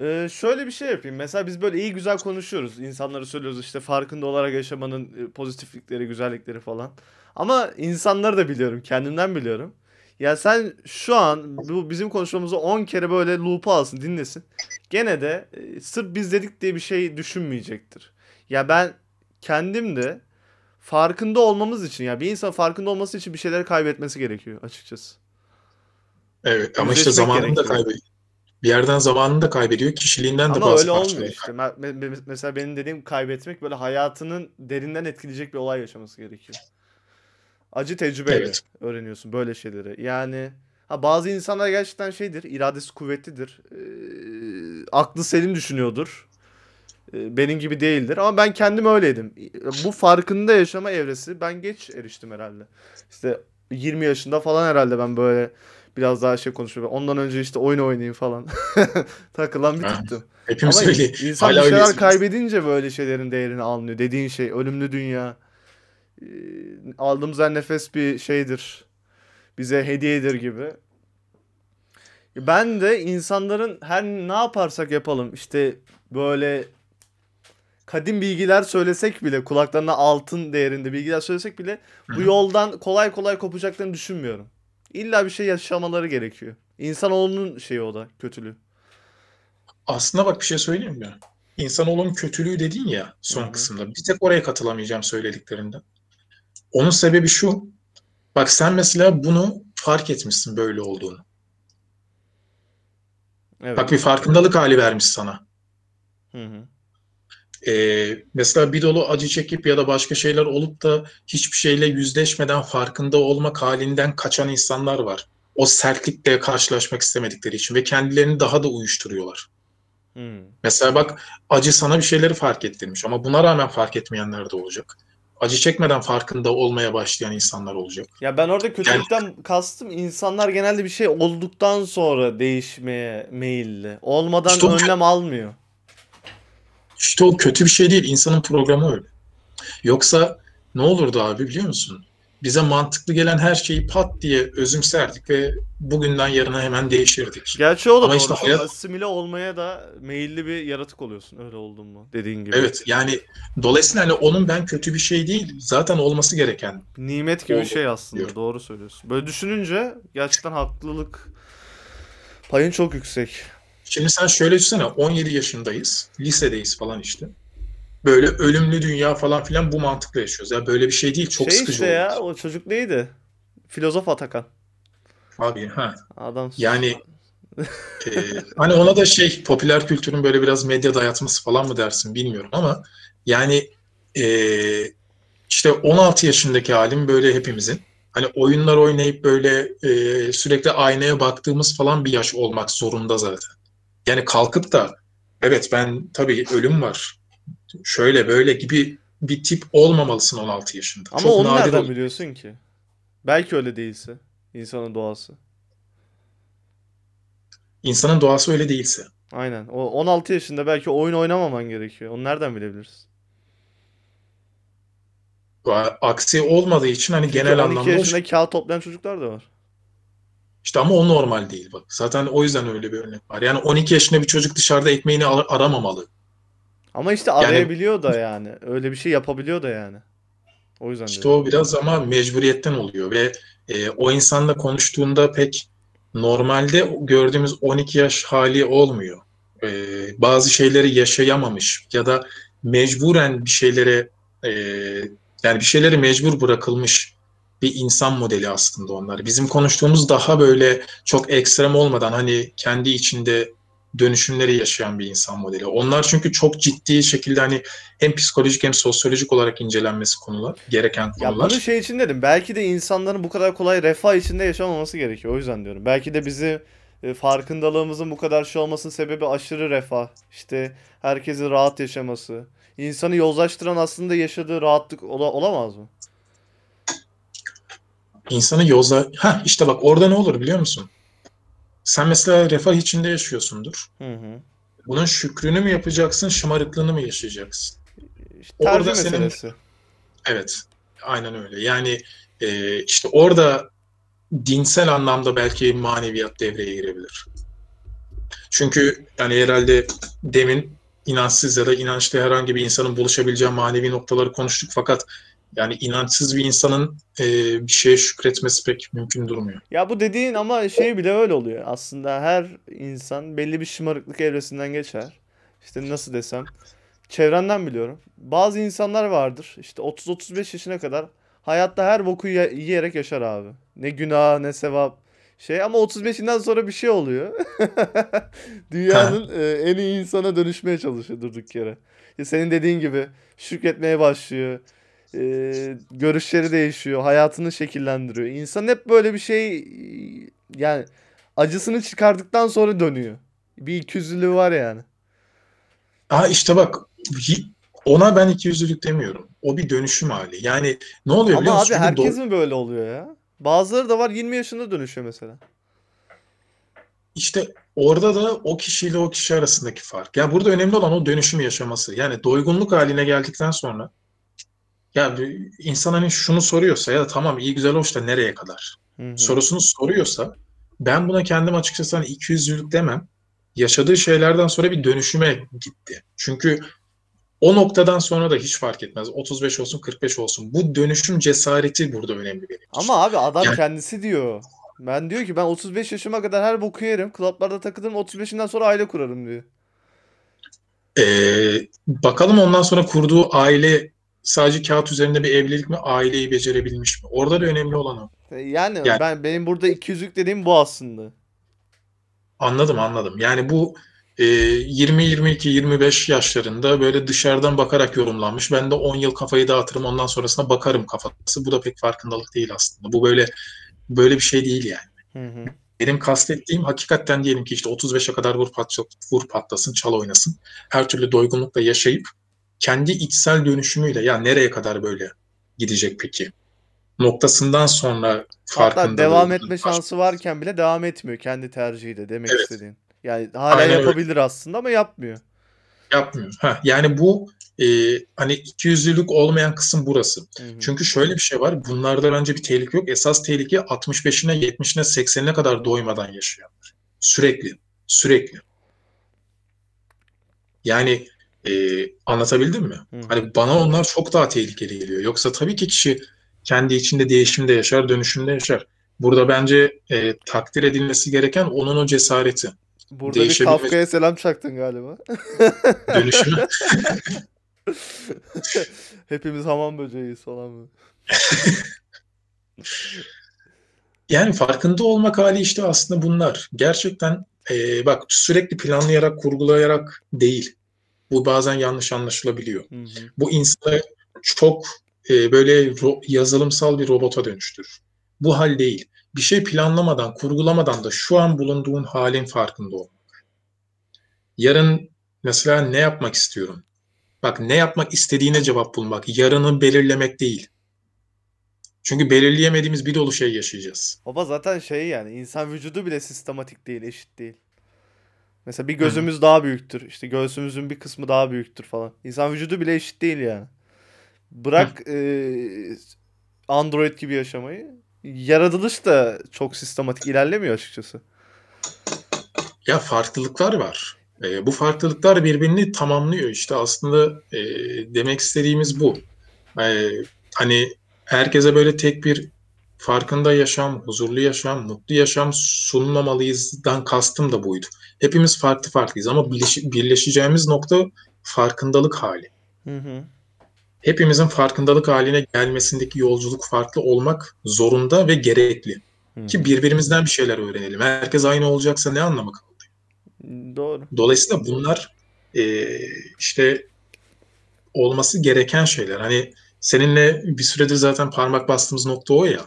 Speaker 1: Ee, şöyle bir şey yapayım. Mesela biz böyle iyi güzel konuşuyoruz. İnsanlara söylüyoruz işte farkında olarak yaşamanın e, pozitiflikleri, güzellikleri falan. Ama insanları da biliyorum. Kendimden biliyorum. Ya sen şu an bu bizim konuşmamızı 10 kere böyle loop'a alsın dinlesin. Gene de e, sırf biz dedik diye bir şey düşünmeyecektir. Ya ben kendim de farkında olmamız için ya bir insan farkında olması için bir şeyleri kaybetmesi gerekiyor açıkçası.
Speaker 2: Evet ama işte zamanını da kaybediyor. Bir yerden zamanını da kaybediyor, kişiliğinden de
Speaker 1: Ama bazı öyle olmuyor işte. Mesela benim dediğim kaybetmek böyle hayatının derinden etkileyecek bir olay yaşaması gerekiyor. Acı tecrübeyle evet. öğreniyorsun böyle şeyleri. Yani ha bazı insanlar gerçekten şeydir, iradesi kuvvetlidir. E, aklı selim düşünüyordur. E, benim gibi değildir ama ben kendim öyleydim. Bu farkında yaşama evresi ben geç eriştim herhalde. İşte 20 yaşında falan herhalde ben böyle biraz daha şey konuşuyorum. Ondan önce işte oyun oynayayım falan. [LAUGHS] Takılan bir tiptim.
Speaker 2: Hepimiz Ama öyle.
Speaker 1: İnsan Hala bir şeyler kaybedince böyle şeylerin değerini anlıyor. Dediğin şey ölümlü dünya. Ee, aldığımız her nefes bir şeydir. Bize hediyedir gibi. Ben de insanların her ne yaparsak yapalım işte böyle kadim bilgiler söylesek bile kulaklarına altın değerinde bilgiler söylesek bile bu yoldan kolay kolay kopacaklarını düşünmüyorum. İlla bir şey yaşamaları gerekiyor. İnsanoğlunun şeyi o da kötülüğü.
Speaker 2: Aslında bak bir şey söyleyeyim mi? İnsanoğlunun kötülüğü dedin ya son Hı-hı. kısımda. Bir tek oraya katılamayacağım söylediklerinden. Onun sebebi şu. Bak sen mesela bunu fark etmişsin böyle olduğunu. Evet. Bak bir farkındalık hali vermiş sana. Hı hı. Ee, mesela bir dolu acı çekip ya da başka şeyler olup da hiçbir şeyle yüzleşmeden farkında olmak halinden kaçan insanlar var. O sertlikle karşılaşmak istemedikleri için ve kendilerini daha da uyuşturuyorlar. Hmm. Mesela bak acı sana bir şeyleri fark ettirmiş ama buna rağmen fark etmeyenler de olacak. Acı çekmeden farkında olmaya başlayan insanlar olacak.
Speaker 1: Ya ben orada kötülükten yani, kastım insanlar genelde bir şey olduktan sonra değişmeye meyilli. Olmadan işte önlem o, almıyor.
Speaker 2: İşte o kötü bir şey değil. İnsanın programı öyle. Yoksa ne olurdu abi biliyor musun? Bize mantıklı gelen her şeyi pat diye özümserdik ve bugünden yarına hemen değişirdik.
Speaker 1: Gerçi o da Ama işte hayat... asimile olmaya da meyilli bir yaratık oluyorsun öyle oldun mu dediğin gibi.
Speaker 2: Evet yani dolayısıyla hani onun ben kötü bir şey değil zaten olması gereken.
Speaker 1: Nimet gibi bir şey aslında diyor. doğru söylüyorsun. Böyle düşününce gerçekten haklılık payın çok yüksek.
Speaker 2: Şimdi sen şöyle düşünsene 17 yaşındayız lisedeyiz falan işte böyle ölümlü dünya falan filan bu mantıkla yaşıyoruz. Ya böyle bir şey değil. Çok şey sıkıcı işte
Speaker 1: ya o çocuk neydi? Filozof Atakan.
Speaker 2: Abi ha.
Speaker 1: Adam
Speaker 2: yani e, hani ona da şey popüler kültürün böyle biraz medya dayatması falan mı dersin bilmiyorum ama yani e, işte 16 yaşındaki halim böyle hepimizin hani oyunlar oynayıp böyle e, sürekli aynaya baktığımız falan bir yaş olmak zorunda zaten. Yani kalkıp da evet ben tabii ölüm var şöyle böyle gibi bir tip olmamalısın 16 yaşında.
Speaker 1: Ama Çok onu nereden ol- biliyorsun ki? Belki öyle değilse. insanın doğası.
Speaker 2: İnsanın doğası öyle değilse.
Speaker 1: Aynen. O 16 yaşında belki oyun oynamaman gerekiyor. Onu nereden bilebiliriz?
Speaker 2: Aksi olmadığı için hani Çünkü genel 12 anlamda...
Speaker 1: 12 yaşında kağıt toplayan çocuklar da var.
Speaker 2: İşte ama o normal değil bak. Zaten o yüzden öyle bir örnek var. Yani 12 yaşında bir çocuk dışarıda ekmeğini aramamalı.
Speaker 1: Ama işte arayabiliyor yani, da yani. Öyle bir şey yapabiliyor da yani. O yüzden
Speaker 2: İşte diyorum. o biraz ama mecburiyetten oluyor ve e, o insanla konuştuğunda pek normalde gördüğümüz 12 yaş hali olmuyor. E, bazı şeyleri yaşayamamış ya da mecburen bir şeylere e, yani bir şeyleri mecbur bırakılmış bir insan modeli aslında onlar. Bizim konuştuğumuz daha böyle çok ekstrem olmadan hani kendi içinde dönüşümleri yaşayan bir insan modeli. Onlar çünkü çok ciddi şekilde hani hem psikolojik hem sosyolojik olarak incelenmesi konular, gereken konular.
Speaker 1: Ya bunu şey için dedim. Belki de insanların bu kadar kolay refah içinde yaşamaması gerekiyor. O yüzden diyorum. Belki de bizi e, farkındalığımızın bu kadar şey olmasının sebebi aşırı refah. İşte herkesin rahat yaşaması. İnsanı yozlaştıran aslında yaşadığı rahatlık ola, olamaz mı?
Speaker 2: İnsanı yozla... Ha işte bak orada ne olur biliyor musun? Sen mesela refah içinde yaşıyorsundur. Hı hı. Bunun şükrünü mü yapacaksın, şımarıklığını mı yaşayacaksın?
Speaker 1: İşte orada meselesi. Senin...
Speaker 2: Evet, aynen öyle. Yani e, işte orada dinsel anlamda belki maneviyat devreye girebilir. Çünkü yani herhalde demin inançsız ya da inançlı herhangi bir insanın buluşabileceği manevi noktaları konuştuk fakat yani inançsız bir insanın e, bir şeye şükretmesi pek mümkün durmuyor.
Speaker 1: Ya bu dediğin ama şey bile öyle oluyor. Aslında her insan belli bir şımarıklık evresinden geçer. İşte nasıl desem çevrenden biliyorum. Bazı insanlar vardır. İşte 30-35 yaşına kadar hayatta her boku yiyerek yaşar abi. Ne günah ne sevap şey ama 35'inden sonra bir şey oluyor. [LAUGHS] Dünyanın e, en iyi insana dönüşmeye çalışıyor durduk yere. Ya senin dediğin gibi şükretmeye başlıyor e, görüşleri değişiyor, hayatını şekillendiriyor. İnsan hep böyle bir şey yani acısını çıkardıktan sonra dönüyor. Bir ikiyüzlülüğü var yani.
Speaker 2: Aa işte bak ona ben ikiyüzlülük demiyorum. O bir dönüşüm hali. Yani ne oluyor
Speaker 1: Ama
Speaker 2: biliyor musun?
Speaker 1: abi herkes mi böyle oluyor ya? Bazıları da var 20 yaşında dönüşüyor mesela.
Speaker 2: İşte orada da o kişiyle o kişi arasındaki fark. Ya yani burada önemli olan o dönüşümü yaşaması. Yani doygunluk haline geldikten sonra ya insan hani şunu soruyorsa ya da tamam iyi güzel hoş da nereye kadar hı hı. sorusunu soruyorsa ben buna kendim açıkçası hani 200'lük demem. Yaşadığı şeylerden sonra bir dönüşüme gitti. Çünkü o noktadan sonra da hiç fark etmez. 35 olsun 45 olsun. Bu dönüşüm cesareti burada önemli benim için.
Speaker 1: Ama abi adam yani... kendisi diyor. Ben diyor ki ben 35 yaşıma kadar her boku yerim. Klaplarda takılırım 35'inden sonra aile kurarım diyor.
Speaker 2: Ee, bakalım ondan sonra kurduğu aile sadece kağıt üzerinde bir evlilik mi, aileyi becerebilmiş mi? Orada da önemli olan o.
Speaker 1: Yani, yani ben benim burada 200'lük dediğim bu aslında.
Speaker 2: Anladım anladım. Yani bu e, 20 22 25 yaşlarında böyle dışarıdan bakarak yorumlanmış. Ben de 10 yıl kafayı dağıtırım ondan sonrasına bakarım kafası. Bu da pek farkındalık değil aslında. Bu böyle böyle bir şey değil yani. Hı hı. Benim kastettiğim hakikaten diyelim ki işte 35'e kadar vur, pat, vur patlasın, çal oynasın. Her türlü doygunlukla yaşayıp kendi içsel dönüşümüyle ya nereye kadar böyle gidecek peki? Noktasından sonra farkında.
Speaker 1: Hatta devam etme şansı varken bile devam etmiyor kendi tercihiyle demek evet. istediğin. Yani hala Aynen yapabilir öyle. aslında ama yapmıyor.
Speaker 2: Yapmıyor. Ha, yani bu e, hani ikiyüzlülük olmayan kısım burası. Hı hı. Çünkü şöyle bir şey var. Bunlarda bence bir tehlike yok. Esas tehlike 65'ine, 70'ine, 80'ine kadar doymadan yaşayanlar. Sürekli. Sürekli. Yani e, anlatabildim mi? Hı. Hani bana onlar çok daha tehlikeli geliyor. Yoksa tabii ki kişi kendi içinde değişimde yaşar, dönüşümde yaşar. Burada bence e, takdir edilmesi gereken onun o cesareti.
Speaker 1: Burada bir Kafka'ya selam çaktın galiba. [LAUGHS]
Speaker 2: Dönüşümü. [LAUGHS]
Speaker 1: Hepimiz hamam böceğiyiz falan mı? [LAUGHS]
Speaker 2: yani farkında olmak hali işte aslında bunlar. Gerçekten e, bak sürekli planlayarak, kurgulayarak değil. Bu bazen yanlış anlaşılabiliyor. Hı hı. Bu insanı çok e, böyle yazılımsal bir robota dönüştürür. Bu hal değil. Bir şey planlamadan, kurgulamadan da şu an bulunduğun halin farkında olmak. Yarın mesela ne yapmak istiyorum? Bak ne yapmak istediğine cevap bulmak. Yarını belirlemek değil. Çünkü belirleyemediğimiz bir dolu şey yaşayacağız.
Speaker 1: Baba zaten şey yani insan vücudu bile sistematik değil, eşit değil. Mesela bir gözümüz Hı. daha büyüktür. İşte göğsümüzün bir kısmı daha büyüktür falan. İnsan vücudu bile eşit değil yani. Bırak e, Android gibi yaşamayı. Yaratılış da çok sistematik ilerlemiyor açıkçası.
Speaker 2: Ya farklılıklar var. E, bu farklılıklar birbirini tamamlıyor. İşte aslında e, demek istediğimiz bu. E, hani herkese böyle tek bir farkında yaşam, huzurlu yaşam, mutlu yaşam sunmamalıyızdan kastım da buydu. Hepimiz farklı farklıyız ama birleş, birleşeceğimiz nokta farkındalık hali. Hı hı. Hepimizin farkındalık haline gelmesindeki yolculuk farklı olmak zorunda ve gerekli. Hı. Ki birbirimizden bir şeyler öğrenelim. Herkes aynı olacaksa ne anlamı kaldı?
Speaker 1: Doğru.
Speaker 2: Dolayısıyla bunlar e, işte olması gereken şeyler. Hani seninle bir süredir zaten parmak bastığımız nokta o ya.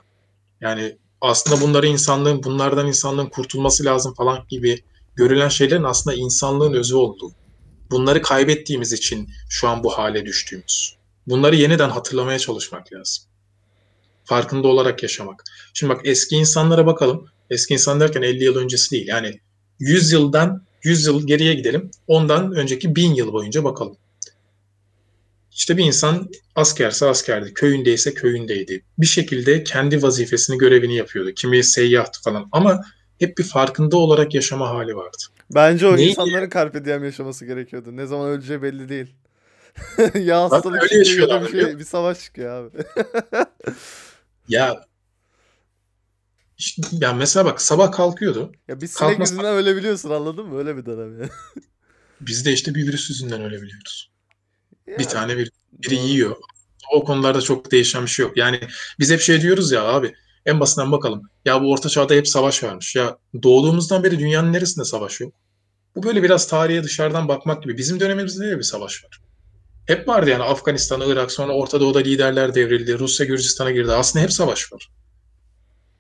Speaker 2: Yani aslında bunları insanlığın, bunlardan insanlığın kurtulması lazım falan gibi görülen şeylerin aslında insanlığın özü olduğu. Bunları kaybettiğimiz için şu an bu hale düştüğümüz. Bunları yeniden hatırlamaya çalışmak lazım. Farkında olarak yaşamak. Şimdi bak eski insanlara bakalım. Eski insan derken 50 yıl öncesi değil. Yani 100 yıldan 100 yıl geriye gidelim. Ondan önceki 1000 yıl boyunca bakalım. İşte bir insan askerse askerdi, köyündeyse köyündeydi. Bir şekilde kendi vazifesini, görevini yapıyordu. Kimi seyyahtı falan ama hep bir farkında olarak yaşama hali vardı.
Speaker 1: Bence o Neydi? insanların carpe diem yaşaması gerekiyordu. Ne zaman öleceği belli değil. [LAUGHS] ya hastalık öyle bir, şey, bir savaş çıkıyor abi. [LAUGHS]
Speaker 2: ya işte, ya mesela bak sabah kalkıyordu.
Speaker 1: Ya biz sinek yüzünden ölebiliyorsun anladın mı? Öyle bir dönem ya.
Speaker 2: Biz de işte bir virüs yüzünden ölebiliyoruz. Ya, bir tane bir, biri doğru. yiyor. O konularda çok değişen bir şey yok. Yani biz hep şey diyoruz ya abi en basından bakalım. Ya bu orta çağda hep savaş varmış. Ya doğduğumuzdan beri dünyanın neresinde savaş yok? Bu böyle biraz tarihe dışarıdan bakmak gibi. Bizim dönemimizde de bir savaş var. Hep vardı yani Afganistan, Irak, sonra Orta Doğu'da liderler devrildi. Rusya Gürcistan'a girdi. Aslında hep savaş var.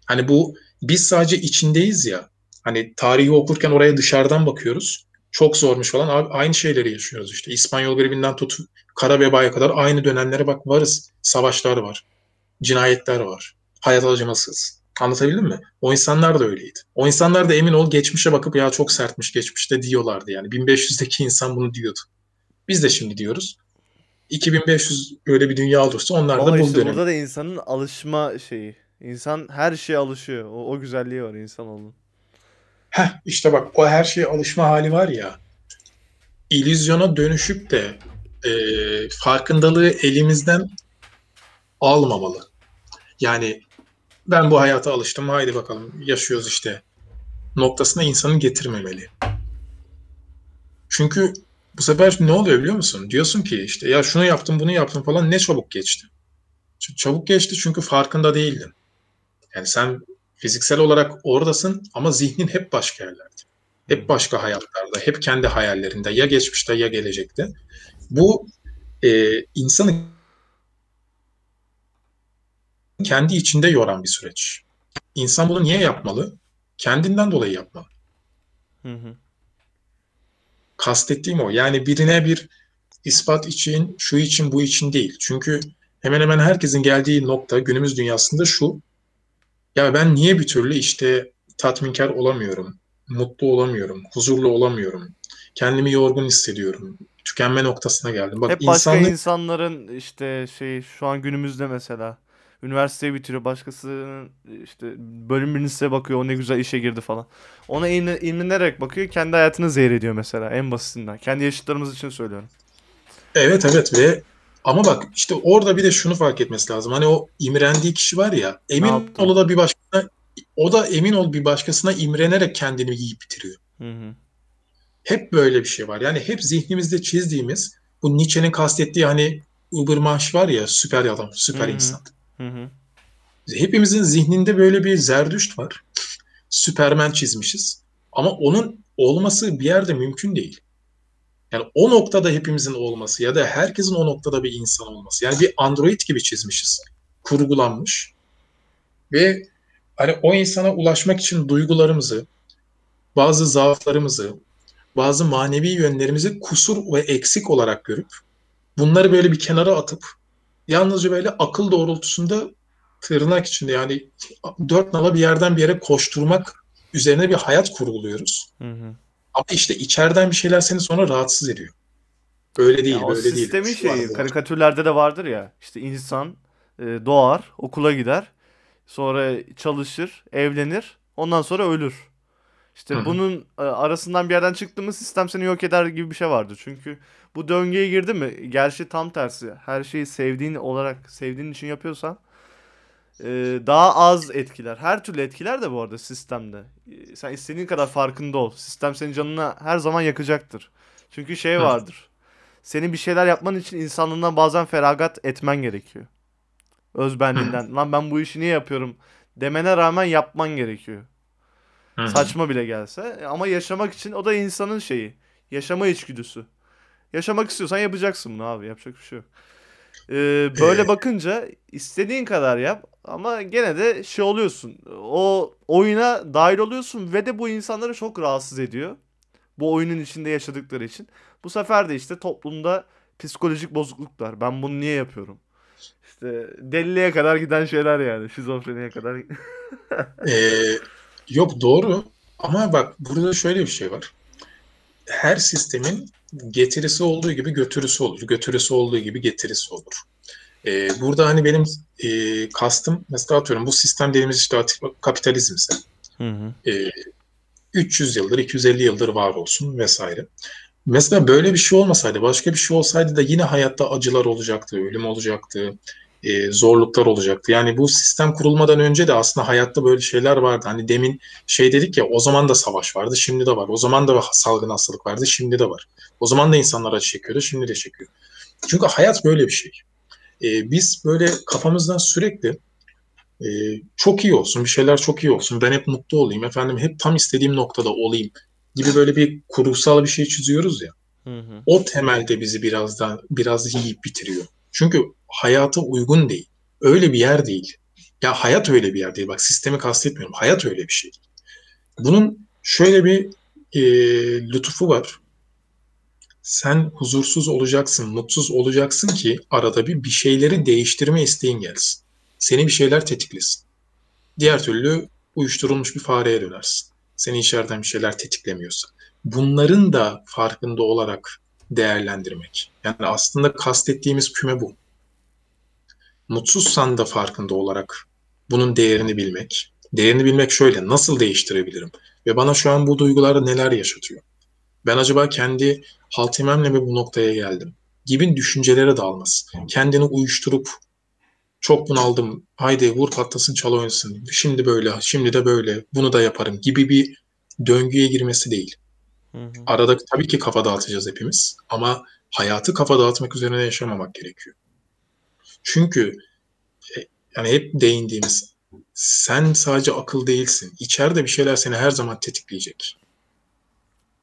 Speaker 2: Hani bu biz sadece içindeyiz ya. Hani tarihi okurken oraya dışarıdan bakıyoruz. Çok zormuş falan. Abi aynı şeyleri yaşıyoruz işte. İspanyol gribinden tut kara vebaya kadar aynı dönemlere bak varız. Savaşlar var. Cinayetler var. Hayat acımasız. Anlatabildim mi? O insanlar da öyleydi. O insanlar da emin ol geçmişe bakıp ya çok sertmiş geçmişte diyorlardı yani. 1500'deki insan bunu diyordu. Biz de şimdi diyoruz. 2500 öyle bir dünya olursa onlar Ama da bu işte dönem.
Speaker 1: Burada da insanın alışma şeyi. İnsan her şeye alışıyor. O, o güzelliği var insanoğlunun.
Speaker 2: Heh işte bak o her şeye alışma hali var ya. İllüzyona dönüşüp de e, farkındalığı elimizden almamalı. Yani ben bu hayata alıştım haydi bakalım yaşıyoruz işte noktasına insanı getirmemeli. Çünkü bu sefer ne oluyor biliyor musun? Diyorsun ki işte ya şunu yaptım bunu yaptım falan ne çabuk geçti. Çabuk geçti çünkü farkında değildin. Yani sen fiziksel olarak oradasın ama zihnin hep başka yerlerde. Hep başka hayatlarda, hep kendi hayallerinde ya geçmişte ya gelecekte. Bu e, insanı kendi içinde yoran bir süreç. İnsan bunu niye yapmalı? Kendinden dolayı yapmalı. Hı hı. Kastettiğim o. Yani birine bir ispat için, şu için, bu için değil. Çünkü hemen hemen herkesin geldiği nokta günümüz dünyasında şu. Ya ben niye bir türlü işte tatminkar olamıyorum, mutlu olamıyorum, huzurlu olamıyorum, kendimi yorgun hissediyorum, tükenme noktasına geldim.
Speaker 1: Bak Hep başka insanlık... insanların işte şey şu an günümüzde mesela üniversiteyi bitiriyor başkasının işte bölüm birincisi bakıyor o ne güzel işe girdi falan. Ona imrenerek bakıyor kendi hayatını zehir ediyor mesela en basitinden. Kendi yaşıtlarımız için söylüyorum.
Speaker 2: Evet evet ve ama bak işte orada bir de şunu fark etmesi lazım. Hani o imrendiği kişi var ya emin ol da bir başkasına o da emin ol bir başkasına imrenerek kendini yiyip bitiriyor. Hı hı. Hep böyle bir şey var. Yani hep zihnimizde çizdiğimiz bu Nietzsche'nin kastettiği hani Ubermensch var ya süper adam, süper hı hı. insan. Hı hı. Hepimizin zihninde böyle bir zerdüşt var. Süpermen çizmişiz. Ama onun olması bir yerde mümkün değil. Yani o noktada hepimizin olması ya da herkesin o noktada bir insan olması. Yani bir android gibi çizmişiz. Kurgulanmış. Ve hani o insana ulaşmak için duygularımızı, bazı zaaflarımızı, bazı manevi yönlerimizi kusur ve eksik olarak görüp bunları böyle bir kenara atıp yalnızca böyle akıl doğrultusunda tırnak içinde yani dört nala bir yerden bir yere koşturmak üzerine bir hayat kurguluyoruz. Hı hı. Ama işte içeriden bir şeyler seni sonra rahatsız ediyor. Öyle değil,
Speaker 1: ya
Speaker 2: böyle değil.
Speaker 1: Sistemin şeyi, karikatürlerde de vardır ya. İşte insan e, doğar, okula gider, sonra çalışır, evlenir, ondan sonra ölür. İşte Hı-hı. bunun e, arasından bir yerden çıktı mı sistem seni yok eder gibi bir şey vardı. Çünkü bu döngüye girdi mi? Gerçi tam tersi. Her şeyi sevdiğin olarak sevdiğin için yapıyorsan e, daha az etkiler. Her türlü etkiler de bu arada sistemde. E, sen istediğin kadar farkında ol. Sistem senin canına her zaman yakacaktır. Çünkü şey vardır. Senin bir şeyler yapman için insanlığından bazen feragat etmen gerekiyor. Özbenliğinden. Lan ben bu işi niye yapıyorum demene rağmen yapman gerekiyor. Saçma bile gelse. Ama yaşamak için o da insanın şeyi. Yaşama içgüdüsü. Yaşamak istiyorsan yapacaksın bunu abi. Yapacak bir şey yok. Ee, böyle ee... bakınca istediğin kadar yap ama gene de şey oluyorsun. O oyuna dahil oluyorsun ve de bu insanları çok rahatsız ediyor. Bu oyunun içinde yaşadıkları için. Bu sefer de işte toplumda psikolojik bozukluklar. Ben bunu niye yapıyorum? İşte deliliğe kadar giden şeyler yani. Şizofreniye kadar. [LAUGHS]
Speaker 2: ee, yok doğru. Ama bak burada şöyle bir şey var. Her sistemin getirisi olduğu gibi götürüsü olur. Götürüsü olduğu gibi getirisi olur. Ee, burada hani benim e, kastım mesela atıyorum bu sistem dediğimiz işte kapitalizmse hı hı. E, 300 yıldır 250 yıldır var olsun vesaire. Mesela böyle bir şey olmasaydı başka bir şey olsaydı da yine hayatta acılar olacaktı, ölüm olacaktı, e, zorluklar olacaktı. Yani bu sistem kurulmadan önce de aslında hayatta böyle şeyler vardı. Hani demin şey dedik ya o zaman da savaş vardı, şimdi de var. O zaman da salgın hastalık vardı, şimdi de var. O zaman da insanlar acı çekiyordu, şimdi de çekiyor. Çünkü hayat böyle bir şey. E, biz böyle kafamızdan sürekli e, çok iyi olsun, bir şeyler çok iyi olsun, ben hep mutlu olayım, efendim hep tam istediğim noktada olayım gibi böyle bir kurgusal bir şey çiziyoruz ya. Hı hı. O temelde bizi biraz da biraz yiyip bitiriyor. Çünkü hayata uygun değil. Öyle bir yer değil. Ya hayat öyle bir yer değil. Bak sistemi kastetmiyorum. Hayat öyle bir şey. Bunun şöyle bir e, lütufu var. Sen huzursuz olacaksın, mutsuz olacaksın ki arada bir bir şeyleri değiştirme isteğin gelsin. Seni bir şeyler tetiklesin. Diğer türlü uyuşturulmuş bir fareye dönersin. Seni içeriden bir şeyler tetiklemiyorsa. Bunların da farkında olarak değerlendirmek. Yani aslında kastettiğimiz küme bu. Mutsuzsan da farkında olarak bunun değerini bilmek. Değerini bilmek şöyle, nasıl değiştirebilirim? Ve bana şu an bu duygularda neler yaşatıyor? Ben acaba kendi haltimemle mi bu noktaya geldim? Gibi düşüncelere dalması. Kendini uyuşturup çok bunaldım. Haydi vur patlasın çal oynasın. Şimdi böyle, şimdi de böyle. Bunu da yaparım gibi bir döngüye girmesi değil. Hı hı. Arada tabii ki kafa dağıtacağız hepimiz ama hayatı kafa dağıtmak üzerine yaşamamak gerekiyor. Çünkü e, yani hep değindiğimiz sen sadece akıl değilsin. İçeride bir şeyler seni her zaman tetikleyecek.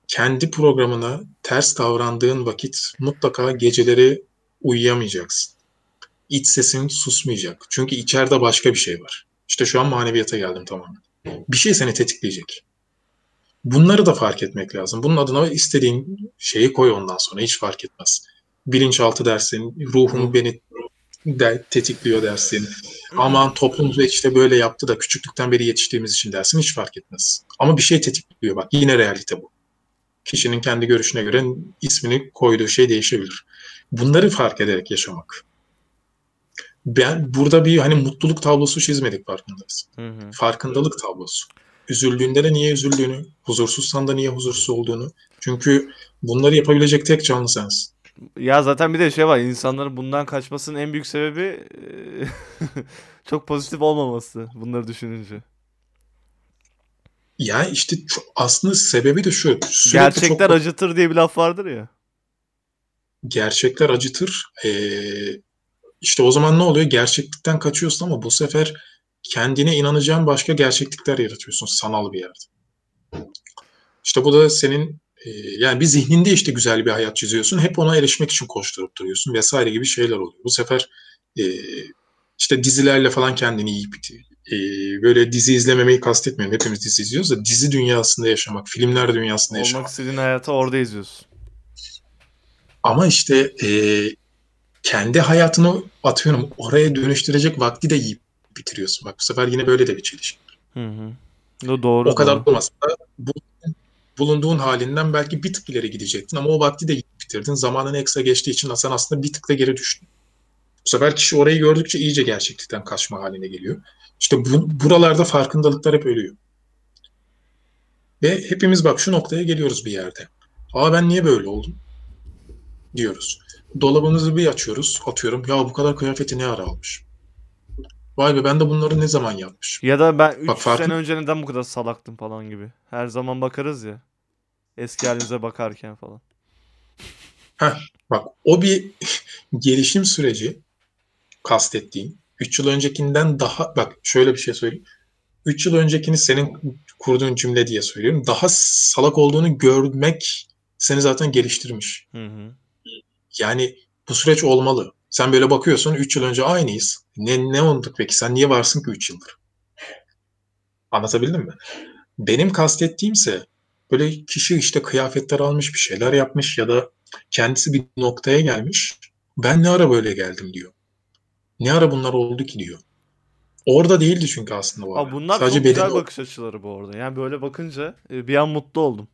Speaker 2: Kendi programına ters davrandığın vakit mutlaka geceleri uyuyamayacaksın. İç sesin susmayacak. Çünkü içeride başka bir şey var. İşte şu an maneviyata geldim tamamen. Bir şey seni tetikleyecek. Bunları da fark etmek lazım. Bunun adına istediğin şeyi koy ondan sonra hiç fark etmez. Bilinçaltı dersin, ruhum beni de tetikliyor dersin. Aman toplum işte böyle yaptı da küçüklükten beri yetiştiğimiz için dersin hiç fark etmez. Ama bir şey tetikliyor bak yine realite bu. Kişinin kendi görüşüne göre ismini koyduğu şey değişebilir. Bunları fark ederek yaşamak. Ben burada bir hani mutluluk tablosu çizmedik farkındayız. Hı hı. Farkındalık tablosu. Üzüldüğünde de niye üzüldüğünü, huzursuzsan da niye huzursuz olduğunu. Çünkü bunları yapabilecek tek canlı sensin.
Speaker 1: Ya zaten bir de şey var insanların bundan kaçmasının en büyük sebebi [LAUGHS] çok pozitif olmaması bunları düşününce.
Speaker 2: Ya işte aslında sebebi de şu.
Speaker 1: Gerçekler çok... acıtır diye bir laf vardır ya.
Speaker 2: Gerçekler acıtır. Ee, işte o zaman ne oluyor? Gerçeklikten kaçıyorsun ama bu sefer kendine inanacağın başka gerçeklikler yaratıyorsun sanal bir yerde. İşte bu da senin e, yani bir zihninde işte güzel bir hayat çiziyorsun. Hep ona erişmek için koşturup duruyorsun vesaire gibi şeyler oluyor. Bu sefer e, işte dizilerle falan kendini yiyip e, böyle dizi izlememeyi kastetmiyorum. Hepimiz dizi izliyoruz da dizi dünyasında yaşamak, filmler dünyasında
Speaker 1: Olmak
Speaker 2: yaşamak.
Speaker 1: Olmak istediğin hayatı orada izliyorsun.
Speaker 2: Ama işte e, kendi hayatını atıyorum oraya dönüştürecek vakti de yiyip bitiriyorsun. Bak bu sefer yine böyle de bir çelişki.
Speaker 1: Hı hı. Doğru.
Speaker 2: O kadar olmasa da bu bulunduğun halinden belki bir tık ileri gidecektin ama o vakti de bitirdin. Zamanın eksa geçtiği için sen aslında bir tık da geri düştün. Bu sefer kişi orayı gördükçe iyice gerçeklikten kaçma haline geliyor. İşte bu, buralarda farkındalıklar hep ölüyor. Ve hepimiz bak şu noktaya geliyoruz bir yerde. Aa ben niye böyle oldum? Diyoruz. Dolabımızı bir açıyoruz. Atıyorum ya bu kadar kıyafeti ne ara almış? Vay be ben de bunları ne zaman yapmış?
Speaker 1: Ya da ben 3 Bak, farkın... sene önce neden bu kadar salaktım falan gibi. Her zaman bakarız ya. Eski halimize bakarken falan.
Speaker 2: Heh, bak o bir [LAUGHS] gelişim süreci kastettiğin. 3 yıl öncekinden daha bak şöyle bir şey söyleyeyim. 3 yıl öncekini senin kurduğun cümle diye söylüyorum. Daha salak olduğunu görmek seni zaten geliştirmiş. Hı hı. Yani bu süreç olmalı. Sen böyle bakıyorsun 3 yıl önce aynıyız. Ne, ne olduk peki? Sen niye varsın ki 3 yıldır? Anlatabildim mi? Benim kastettiğimse böyle kişi işte kıyafetler almış bir şeyler yapmış ya da kendisi bir noktaya gelmiş. Ben ne ara böyle geldim diyor. Ne ara bunlar oldu ki diyor. Orada değildi çünkü aslında bu.
Speaker 1: Abi bunlar Sadece çok güzel bakış açıları bu arada. Yani böyle bakınca e, bir an mutlu oldum.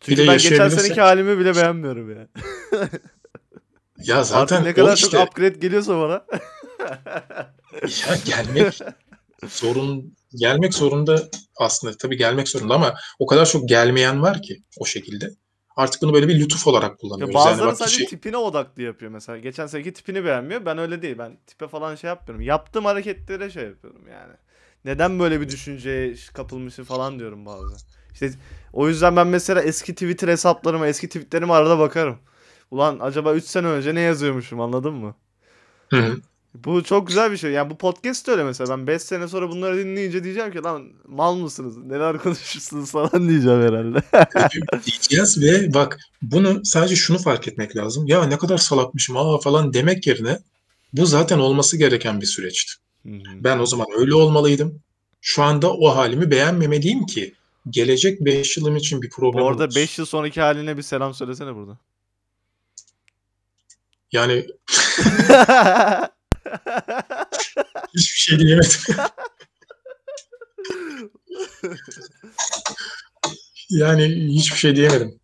Speaker 1: Çünkü ben geçen seneki halimi bile beğenmiyorum ya.
Speaker 2: Ya zaten
Speaker 1: Artık ne kadar işte, çok upgrade geliyorsa bana.
Speaker 2: ya gelmek [LAUGHS] sorun gelmek zorunda aslında tabii gelmek zorunda ama o kadar çok gelmeyen var ki o şekilde. Artık bunu böyle bir lütuf olarak kullanıyoruz.
Speaker 1: Ya bazıları yani sadece şey... tipine odaklı yapıyor mesela. Geçen seneki tipini beğenmiyor. Ben öyle değil. Ben tipe falan şey yapmıyorum. Yaptığım hareketlere şey yapıyorum yani. Neden böyle bir düşünceye kapılmışsın falan diyorum bazen. İşte o yüzden ben mesela eski Twitter hesaplarıma, eski tweetlerime arada bakarım. Ulan acaba 3 sene önce ne yazıyormuşum anladın mı? Hı hı. Bu çok güzel bir şey. Yani bu podcast öyle mesela. Ben 5 sene sonra bunları dinleyince diyeceğim ki lan mal mısınız? Neler [LAUGHS] konuşursunuz falan diyeceğim herhalde. [LAUGHS]
Speaker 2: Diyeceğiz ve bak bunu sadece şunu fark etmek lazım. Ya ne kadar salakmışım aa falan demek yerine bu zaten olması gereken bir süreçti. Hı-hı. Ben o zaman öyle olmalıydım. Şu anda o halimi beğenmemeliyim ki gelecek 5 yılım için bir problem
Speaker 1: Bu arada 5 yıl sonraki haline bir selam söylesene burada.
Speaker 2: Yani [LAUGHS] hiçbir şey diyemedim. yani hiçbir şey diyemedim.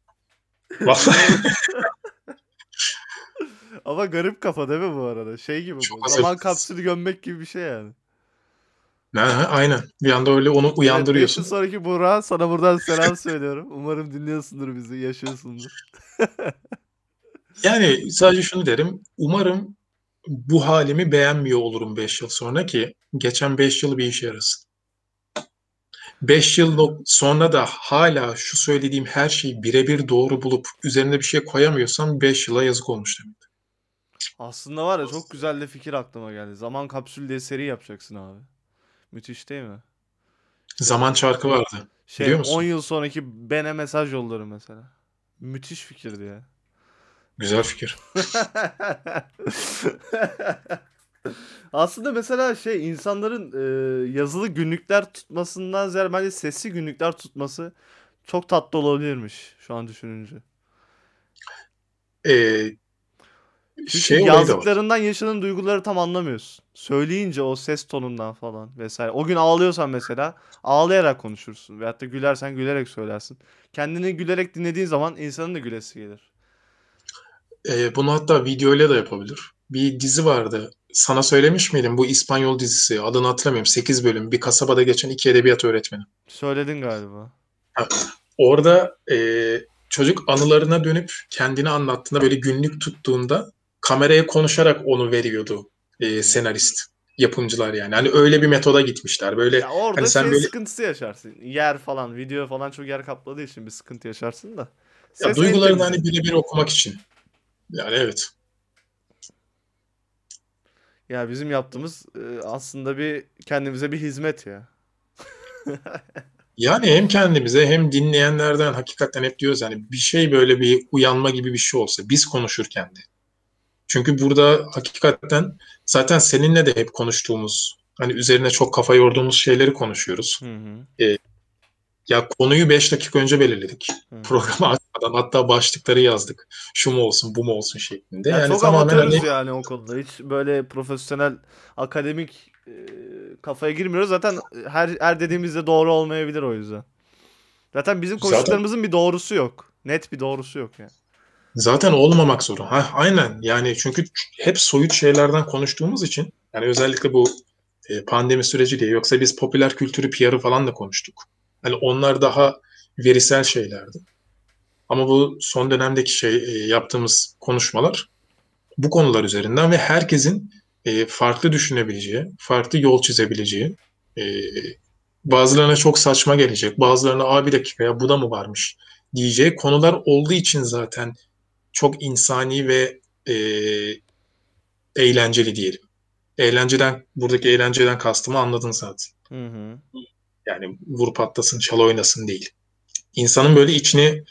Speaker 1: Ama garip kafa değil mi bu arada? Şey gibi Çok bu. Zaman kapsülü gömmek gibi bir şey yani.
Speaker 2: Ha, aynen. Bir anda öyle onu uyandırıyorsun.
Speaker 1: Evet, sonraki Burak sana buradan selam [LAUGHS] söylüyorum. Umarım dinliyorsundur bizi, yaşıyorsundur. [LAUGHS]
Speaker 2: Yani sadece şunu derim. Umarım bu halimi beğenmiyor olurum 5 yıl sonra ki geçen 5 yıl bir işe yarasın. 5 yıl sonra da hala şu söylediğim her şeyi birebir doğru bulup üzerine bir şey koyamıyorsam 5 yıla yazık olmuş demek.
Speaker 1: Aslında var ya çok güzel de fikir aklıma geldi. Zaman kapsülü diye seri yapacaksın abi. Müthiş değil mi?
Speaker 2: Zaman çarkı vardı. Şey, biliyor musun?
Speaker 1: 10 yıl sonraki Ben'e mesaj yollarım mesela. Müthiş fikirdi ya.
Speaker 2: Güzel fikir. [LAUGHS]
Speaker 1: Aslında mesela şey insanların e, yazılı günlükler tutmasından ziyade bence sesli günlükler tutması çok tatlı olabilirmiş şu an düşününce.
Speaker 2: Ee,
Speaker 1: Çünkü
Speaker 2: şey
Speaker 1: yazdıklarından yaşadığın duyguları tam anlamıyorsun. Söyleyince o ses tonundan falan vesaire. O gün ağlıyorsan mesela ağlayarak konuşursun. Veyahut da gülersen gülerek söylersin. Kendini gülerek dinlediğin zaman insanın da gülesi gelir.
Speaker 2: Ee, bunu hatta videoyla da yapabilir. Bir dizi vardı. Sana söylemiş miydim? Bu İspanyol dizisi. Adını hatırlamıyorum. 8 bölüm. Bir kasabada geçen iki edebiyat öğretmeni.
Speaker 1: Söyledin galiba.
Speaker 2: Orada e, çocuk anılarına dönüp kendini anlattığında böyle günlük tuttuğunda kameraya konuşarak onu veriyordu e, senarist. Yapımcılar yani. Hani öyle bir metoda gitmişler. Böyle
Speaker 1: Ya orada
Speaker 2: hani sen
Speaker 1: şey
Speaker 2: böyle
Speaker 1: sıkıntısı yaşarsın. Yer falan, video falan çok yer kapladığı için bir sıkıntı yaşarsın da.
Speaker 2: ya
Speaker 1: Ses
Speaker 2: duygularını
Speaker 1: en
Speaker 2: hani birebir okumak için. Yani evet.
Speaker 1: Ya bizim yaptığımız e, aslında bir kendimize bir hizmet ya.
Speaker 2: Yani hem kendimize hem dinleyenlerden hakikaten hep diyoruz yani bir şey böyle bir uyanma gibi bir şey olsa biz konuşurken de. Çünkü burada hakikaten zaten seninle de hep konuştuğumuz hani üzerine çok kafa yorduğumuz şeyleri konuşuyoruz.
Speaker 1: Hı hı.
Speaker 2: Ya konuyu 5 dakika önce belirledik.
Speaker 1: Hı.
Speaker 2: Programa açmadan hatta başlıkları yazdık. Şu mu olsun bu mu olsun şeklinde.
Speaker 1: Ya
Speaker 2: Yani
Speaker 1: çok amatörüz
Speaker 2: hani
Speaker 1: yani o konuda. Hiç böyle profesyonel akademik e, kafaya girmiyoruz. Zaten her her dediğimizde doğru olmayabilir o yüzden. Zaten bizim
Speaker 2: Zaten-
Speaker 1: konuştuklarımızın bir doğrusu yok. Net bir doğrusu yok yani.
Speaker 2: zaten olmamak zorunda. Ha, aynen yani çünkü hep soyut şeylerden konuştuğumuz için yani özellikle bu e, pandemi süreci diye yoksa biz popüler kültürü PR'ı falan da konuştuk. Hani onlar daha verisel şeylerdi. Ama bu son dönemdeki şey e, yaptığımız konuşmalar bu konular üzerinden ve herkesin e, farklı düşünebileceği, farklı yol çizebileceği, e, bazılarına çok saçma gelecek, bazılarına Aa, bir dakika ya bu da mı varmış diyeceği konular olduğu için zaten çok insani ve eğlenceli diyelim. Eğlenceden, buradaki eğlenceden kastımı anladın zaten.
Speaker 1: Hı hı.
Speaker 2: Yani vur patlasın, çal oynasın değil. İnsanın böyle içini,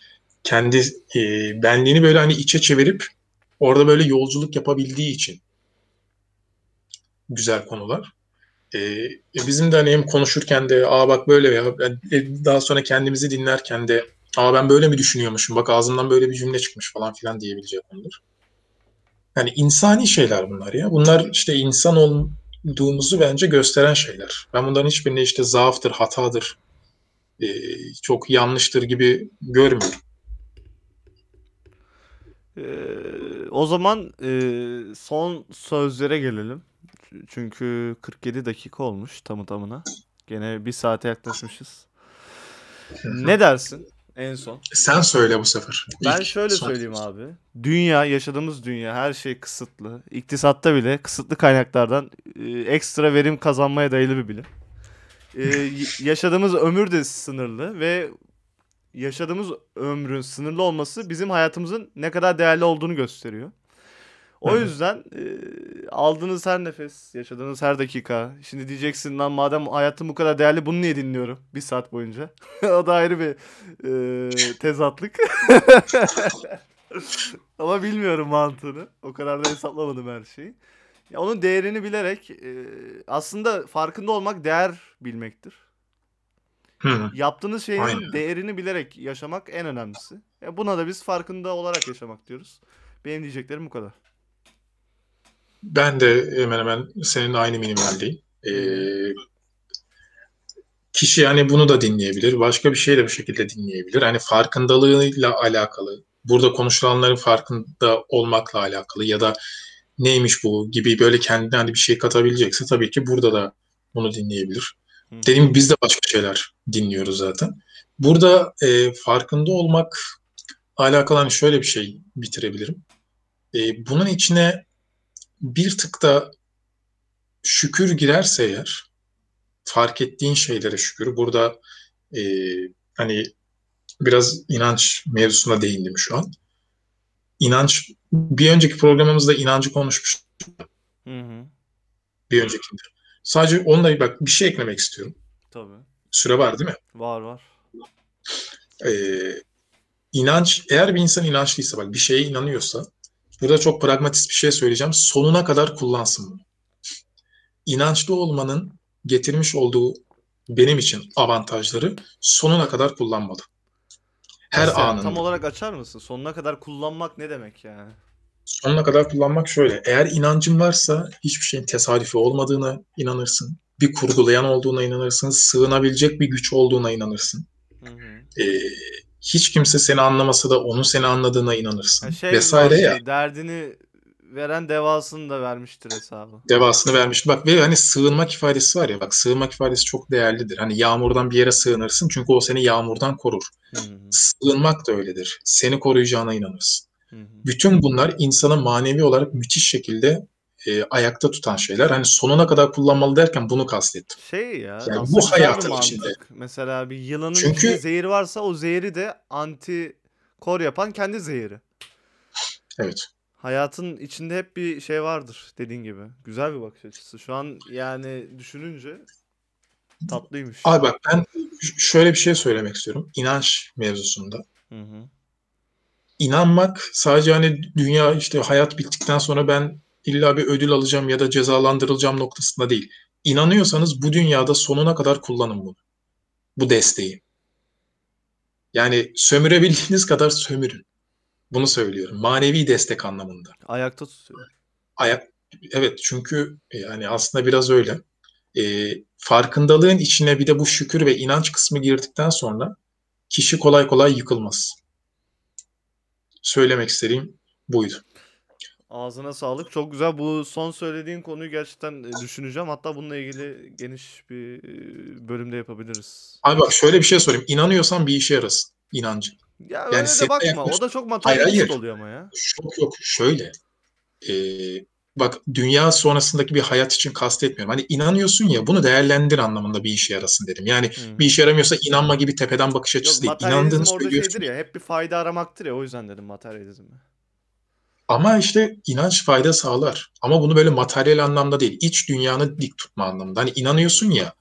Speaker 2: kendi e, benliğini böyle hani içe çevirip orada böyle yolculuk yapabildiği için güzel konular. E, e, bizim de hani hem konuşurken de aa bak böyle ya e, daha sonra kendimizi dinlerken de aa ben böyle mi düşünüyormuşum bak ağzımdan böyle bir cümle çıkmış falan filan diyebileceği konular. Yani insani şeyler bunlar ya. Bunlar işte insan olduğumuzu bence gösteren şeyler. Ben bunların hiçbirini işte zaaftır, hatadır, e, çok yanlıştır gibi görmüyorum.
Speaker 1: Ee, o zaman e, son sözlere gelelim. Çünkü 47 dakika olmuş tamı tamına. Gene bir saate yaklaşmışız. Ne dersin en son?
Speaker 2: Sen söyle bu sefer.
Speaker 1: Ben
Speaker 2: İlk,
Speaker 1: şöyle
Speaker 2: son.
Speaker 1: söyleyeyim abi. Dünya, yaşadığımız dünya her şey kısıtlı. İktisatta bile kısıtlı kaynaklardan e, ekstra verim kazanmaya dayalı bir bilim. E, yaşadığımız ömür de sınırlı ve yaşadığımız ömrün sınırlı olması bizim hayatımızın ne kadar değerli olduğunu gösteriyor. O yüzden e, aldığınız her nefes, yaşadığınız her dakika. Şimdi diyeceksin lan madem hayatım bu kadar değerli bunu niye dinliyorum bir saat boyunca? [LAUGHS] o da ayrı bir e, tezatlık. [LAUGHS] Ama bilmiyorum mantığını. O kadar da hesaplamadım her şeyi. Ya onun değerini bilerek e, aslında farkında olmak değer bilmektir.
Speaker 2: Hı.
Speaker 1: Yaptığınız şeyin
Speaker 2: Aynen.
Speaker 1: değerini bilerek yaşamak en önemlisi. Ya buna da biz farkında olarak yaşamak diyoruz. Benim diyeceklerim bu kadar.
Speaker 2: Ben de hemen hemen senin aynı minimaldeyim. Ee, kişi yani bunu da dinleyebilir. Başka bir şey de bu şekilde dinleyebilir. Hani farkındalığıyla alakalı, burada konuşulanların farkında olmakla alakalı ya da neymiş bu gibi böyle kendine hani bir şey katabilecekse tabii ki burada da bunu dinleyebilir.
Speaker 1: Hı.
Speaker 2: Dediğim gibi biz de başka şeyler dinliyoruz zaten. Burada e, farkında olmak alakalı hani şöyle bir şey bitirebilirim. E, bunun içine bir tık da şükür girerse eğer fark ettiğin şeylere şükür. Burada e, hani biraz inanç mevzusuna değindim şu an. İnanç bir önceki programımızda inancı konuşmuştuk
Speaker 1: Hı hı.
Speaker 2: bir öncekinde. Sadece onunla bak bir şey eklemek istiyorum.
Speaker 1: Tabii.
Speaker 2: Süre var değil mi?
Speaker 1: Var var.
Speaker 2: Ee, inanç eğer bir insan inançlıysa bak bir şeye inanıyorsa burada çok pragmatist bir şey söyleyeceğim. Sonuna kadar kullansın bunu. İnançlı olmanın getirmiş olduğu benim için avantajları sonuna kadar kullanmalı. Her
Speaker 1: yani?
Speaker 2: anında.
Speaker 1: Tam olarak açar mısın? Sonuna kadar kullanmak ne demek yani?
Speaker 2: sonuna kadar kullanmak şöyle. Eğer inancın varsa hiçbir şeyin tesadüfi olmadığına inanırsın. Bir kurgulayan olduğuna inanırsın. Sığınabilecek bir güç olduğuna inanırsın.
Speaker 1: Hı hı.
Speaker 2: Ee, hiç kimse seni anlamasa da onun seni anladığına inanırsın.
Speaker 1: Şey
Speaker 2: vesaire
Speaker 1: var,
Speaker 2: ya.
Speaker 1: Derdini veren devasını da vermiştir hesabı.
Speaker 2: Devasını vermiş. Bak ve hani sığınmak ifadesi var ya bak sığınmak ifadesi çok değerlidir. Hani yağmurdan bir yere sığınırsın çünkü o seni yağmurdan korur.
Speaker 1: Hı hı.
Speaker 2: Sığınmak da öyledir. Seni koruyacağına inanırsın.
Speaker 1: Hı hı.
Speaker 2: Bütün bunlar insanı manevi olarak müthiş şekilde e, ayakta tutan şeyler. Hani sonuna kadar kullanmalı derken bunu kastettim.
Speaker 1: Şey ya
Speaker 2: Yani bu hayatın içinde.
Speaker 1: Mesela bir yılanın
Speaker 2: Çünkü-
Speaker 1: içinde zehir varsa o zehri de anti kor yapan kendi zehri.
Speaker 2: Evet.
Speaker 1: Hayatın içinde hep bir şey vardır dediğin gibi. Güzel bir bakış açısı. Şu an yani düşününce tatlıymış.
Speaker 2: Abi bak ben şöyle bir şey söylemek istiyorum. İnanç mevzusunda.
Speaker 1: Hı hı.
Speaker 2: İnanmak sadece hani dünya işte hayat bittikten sonra ben illa bir ödül alacağım ya da cezalandırılacağım noktasında değil. İnanıyorsanız bu dünyada sonuna kadar kullanın bunu. Bu desteği. Yani sömürebildiğiniz [LAUGHS] kadar sömürün. Bunu söylüyorum. Manevi destek anlamında.
Speaker 1: Ayakta tutuyor.
Speaker 2: Ayak evet çünkü yani aslında biraz öyle. Ee, farkındalığın içine bir de bu şükür ve inanç kısmı girdikten sonra kişi kolay kolay yıkılmaz. Söylemek istediğim buydu.
Speaker 1: Ağzına sağlık. Çok güzel. Bu son söylediğin konuyu gerçekten e, düşüneceğim. Hatta bununla ilgili geniş bir e, bölümde yapabiliriz.
Speaker 2: Abi bak şöyle bir şey sorayım. İnanıyorsan bir işe yarasın inancın.
Speaker 1: Ya
Speaker 2: Yani
Speaker 1: öyle de bakma.
Speaker 2: yaklaş-
Speaker 1: O da çok materyalist
Speaker 2: hayır.
Speaker 1: oluyor ama ya.
Speaker 2: Yok yok şöyle. Ee, bak dünya sonrasındaki bir hayat için kastetmiyorum. Hani inanıyorsun ya bunu değerlendir anlamında bir işe yarasın dedim. Yani
Speaker 1: Hı.
Speaker 2: bir işe yaramıyorsa inanma gibi tepeden bakış
Speaker 1: Yok
Speaker 2: açısı değil.
Speaker 1: materyalizm
Speaker 2: İnandığını söylüyorsun.
Speaker 1: şeydir ya. Hep bir fayda aramaktır ya. O yüzden dedim materyalizmi.
Speaker 2: Ama işte inanç fayda sağlar. Ama bunu böyle materyal anlamda değil. iç dünyanı dik tutma anlamında. Hani inanıyorsun ya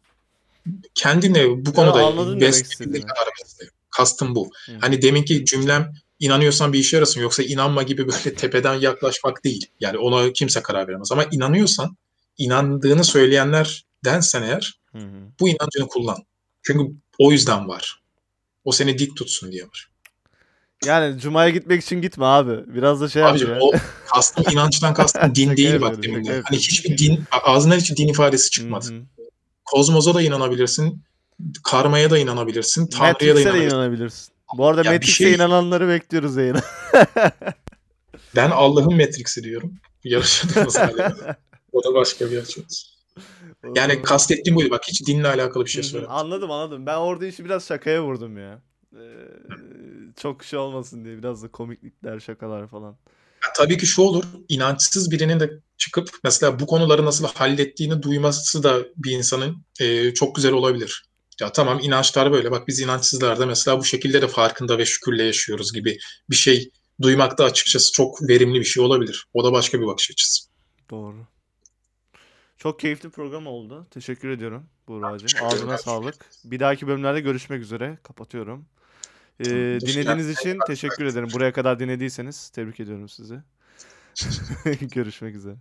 Speaker 2: kendine bu konuda
Speaker 1: anladım demek
Speaker 2: besleyebildiğin
Speaker 1: istediğini.
Speaker 2: kadar besle. Kastım bu.
Speaker 1: Hı.
Speaker 2: Hani deminki cümlem inanıyorsan bir işe yarasın yoksa inanma gibi böyle [LAUGHS] tepeden yaklaşmak değil. Yani ona kimse karar veremez. Ama inanıyorsan inandığını söyleyenlerdensen eğer
Speaker 1: Hı hı.
Speaker 2: bu inancını kullan. Çünkü o yüzden var. O seni dik tutsun diye var.
Speaker 1: Yani Cuma'ya gitmek için gitme abi. Biraz da şey yap
Speaker 2: Abicim
Speaker 1: ya.
Speaker 2: o kastım inançtan kastım [LAUGHS] din değil bak demin Hani hiçbir din ağzından hiç din ifadesi çıkmadı.
Speaker 1: hı.
Speaker 2: Kozmoza da inanabilirsin. Karmaya da inanabilirsin. Tanrı'ya da
Speaker 1: Matrix'e de
Speaker 2: inanabilirsin.
Speaker 1: inanabilirsin. Bu arada
Speaker 2: Ya
Speaker 1: Matrix'e
Speaker 2: şey-
Speaker 1: inananları bekliyoruz yayına. [LAUGHS]
Speaker 2: Ben Allah'ın Matrix'i diyorum. Yarışadığımız [LAUGHS] halde. O da başka bir açımız. Yani kastettiğim buydu. Bak hiç dinle alakalı bir şey söylemedim.
Speaker 1: Anladım anladım. Ben orada işi biraz şakaya vurdum ya. Ee, çok şey olmasın diye biraz da komiklikler şakalar falan.
Speaker 2: Ya tabii ki şu olur. inançsız birinin de çıkıp mesela bu konuları nasıl hallettiğini duyması da bir insanın e, çok güzel olabilir. Ya tamam inançlar böyle. Bak biz inançsızlar da mesela bu şekilde de farkında ve şükürle yaşıyoruz gibi bir şey duymak da açıkçası çok verimli bir şey olabilir. O da başka bir bakış açısı.
Speaker 1: Doğru. Çok keyifli program oldu. Teşekkür ediyorum Buğra'cığım. Ağzına sağlık. Bir dahaki bölümlerde görüşmek üzere. Kapatıyorum. Ee, dinlediğiniz için teşekkür ederim. Buraya kadar dinlediyseniz tebrik ediyorum sizi. [LAUGHS] [LAUGHS] Görüşmek üzere.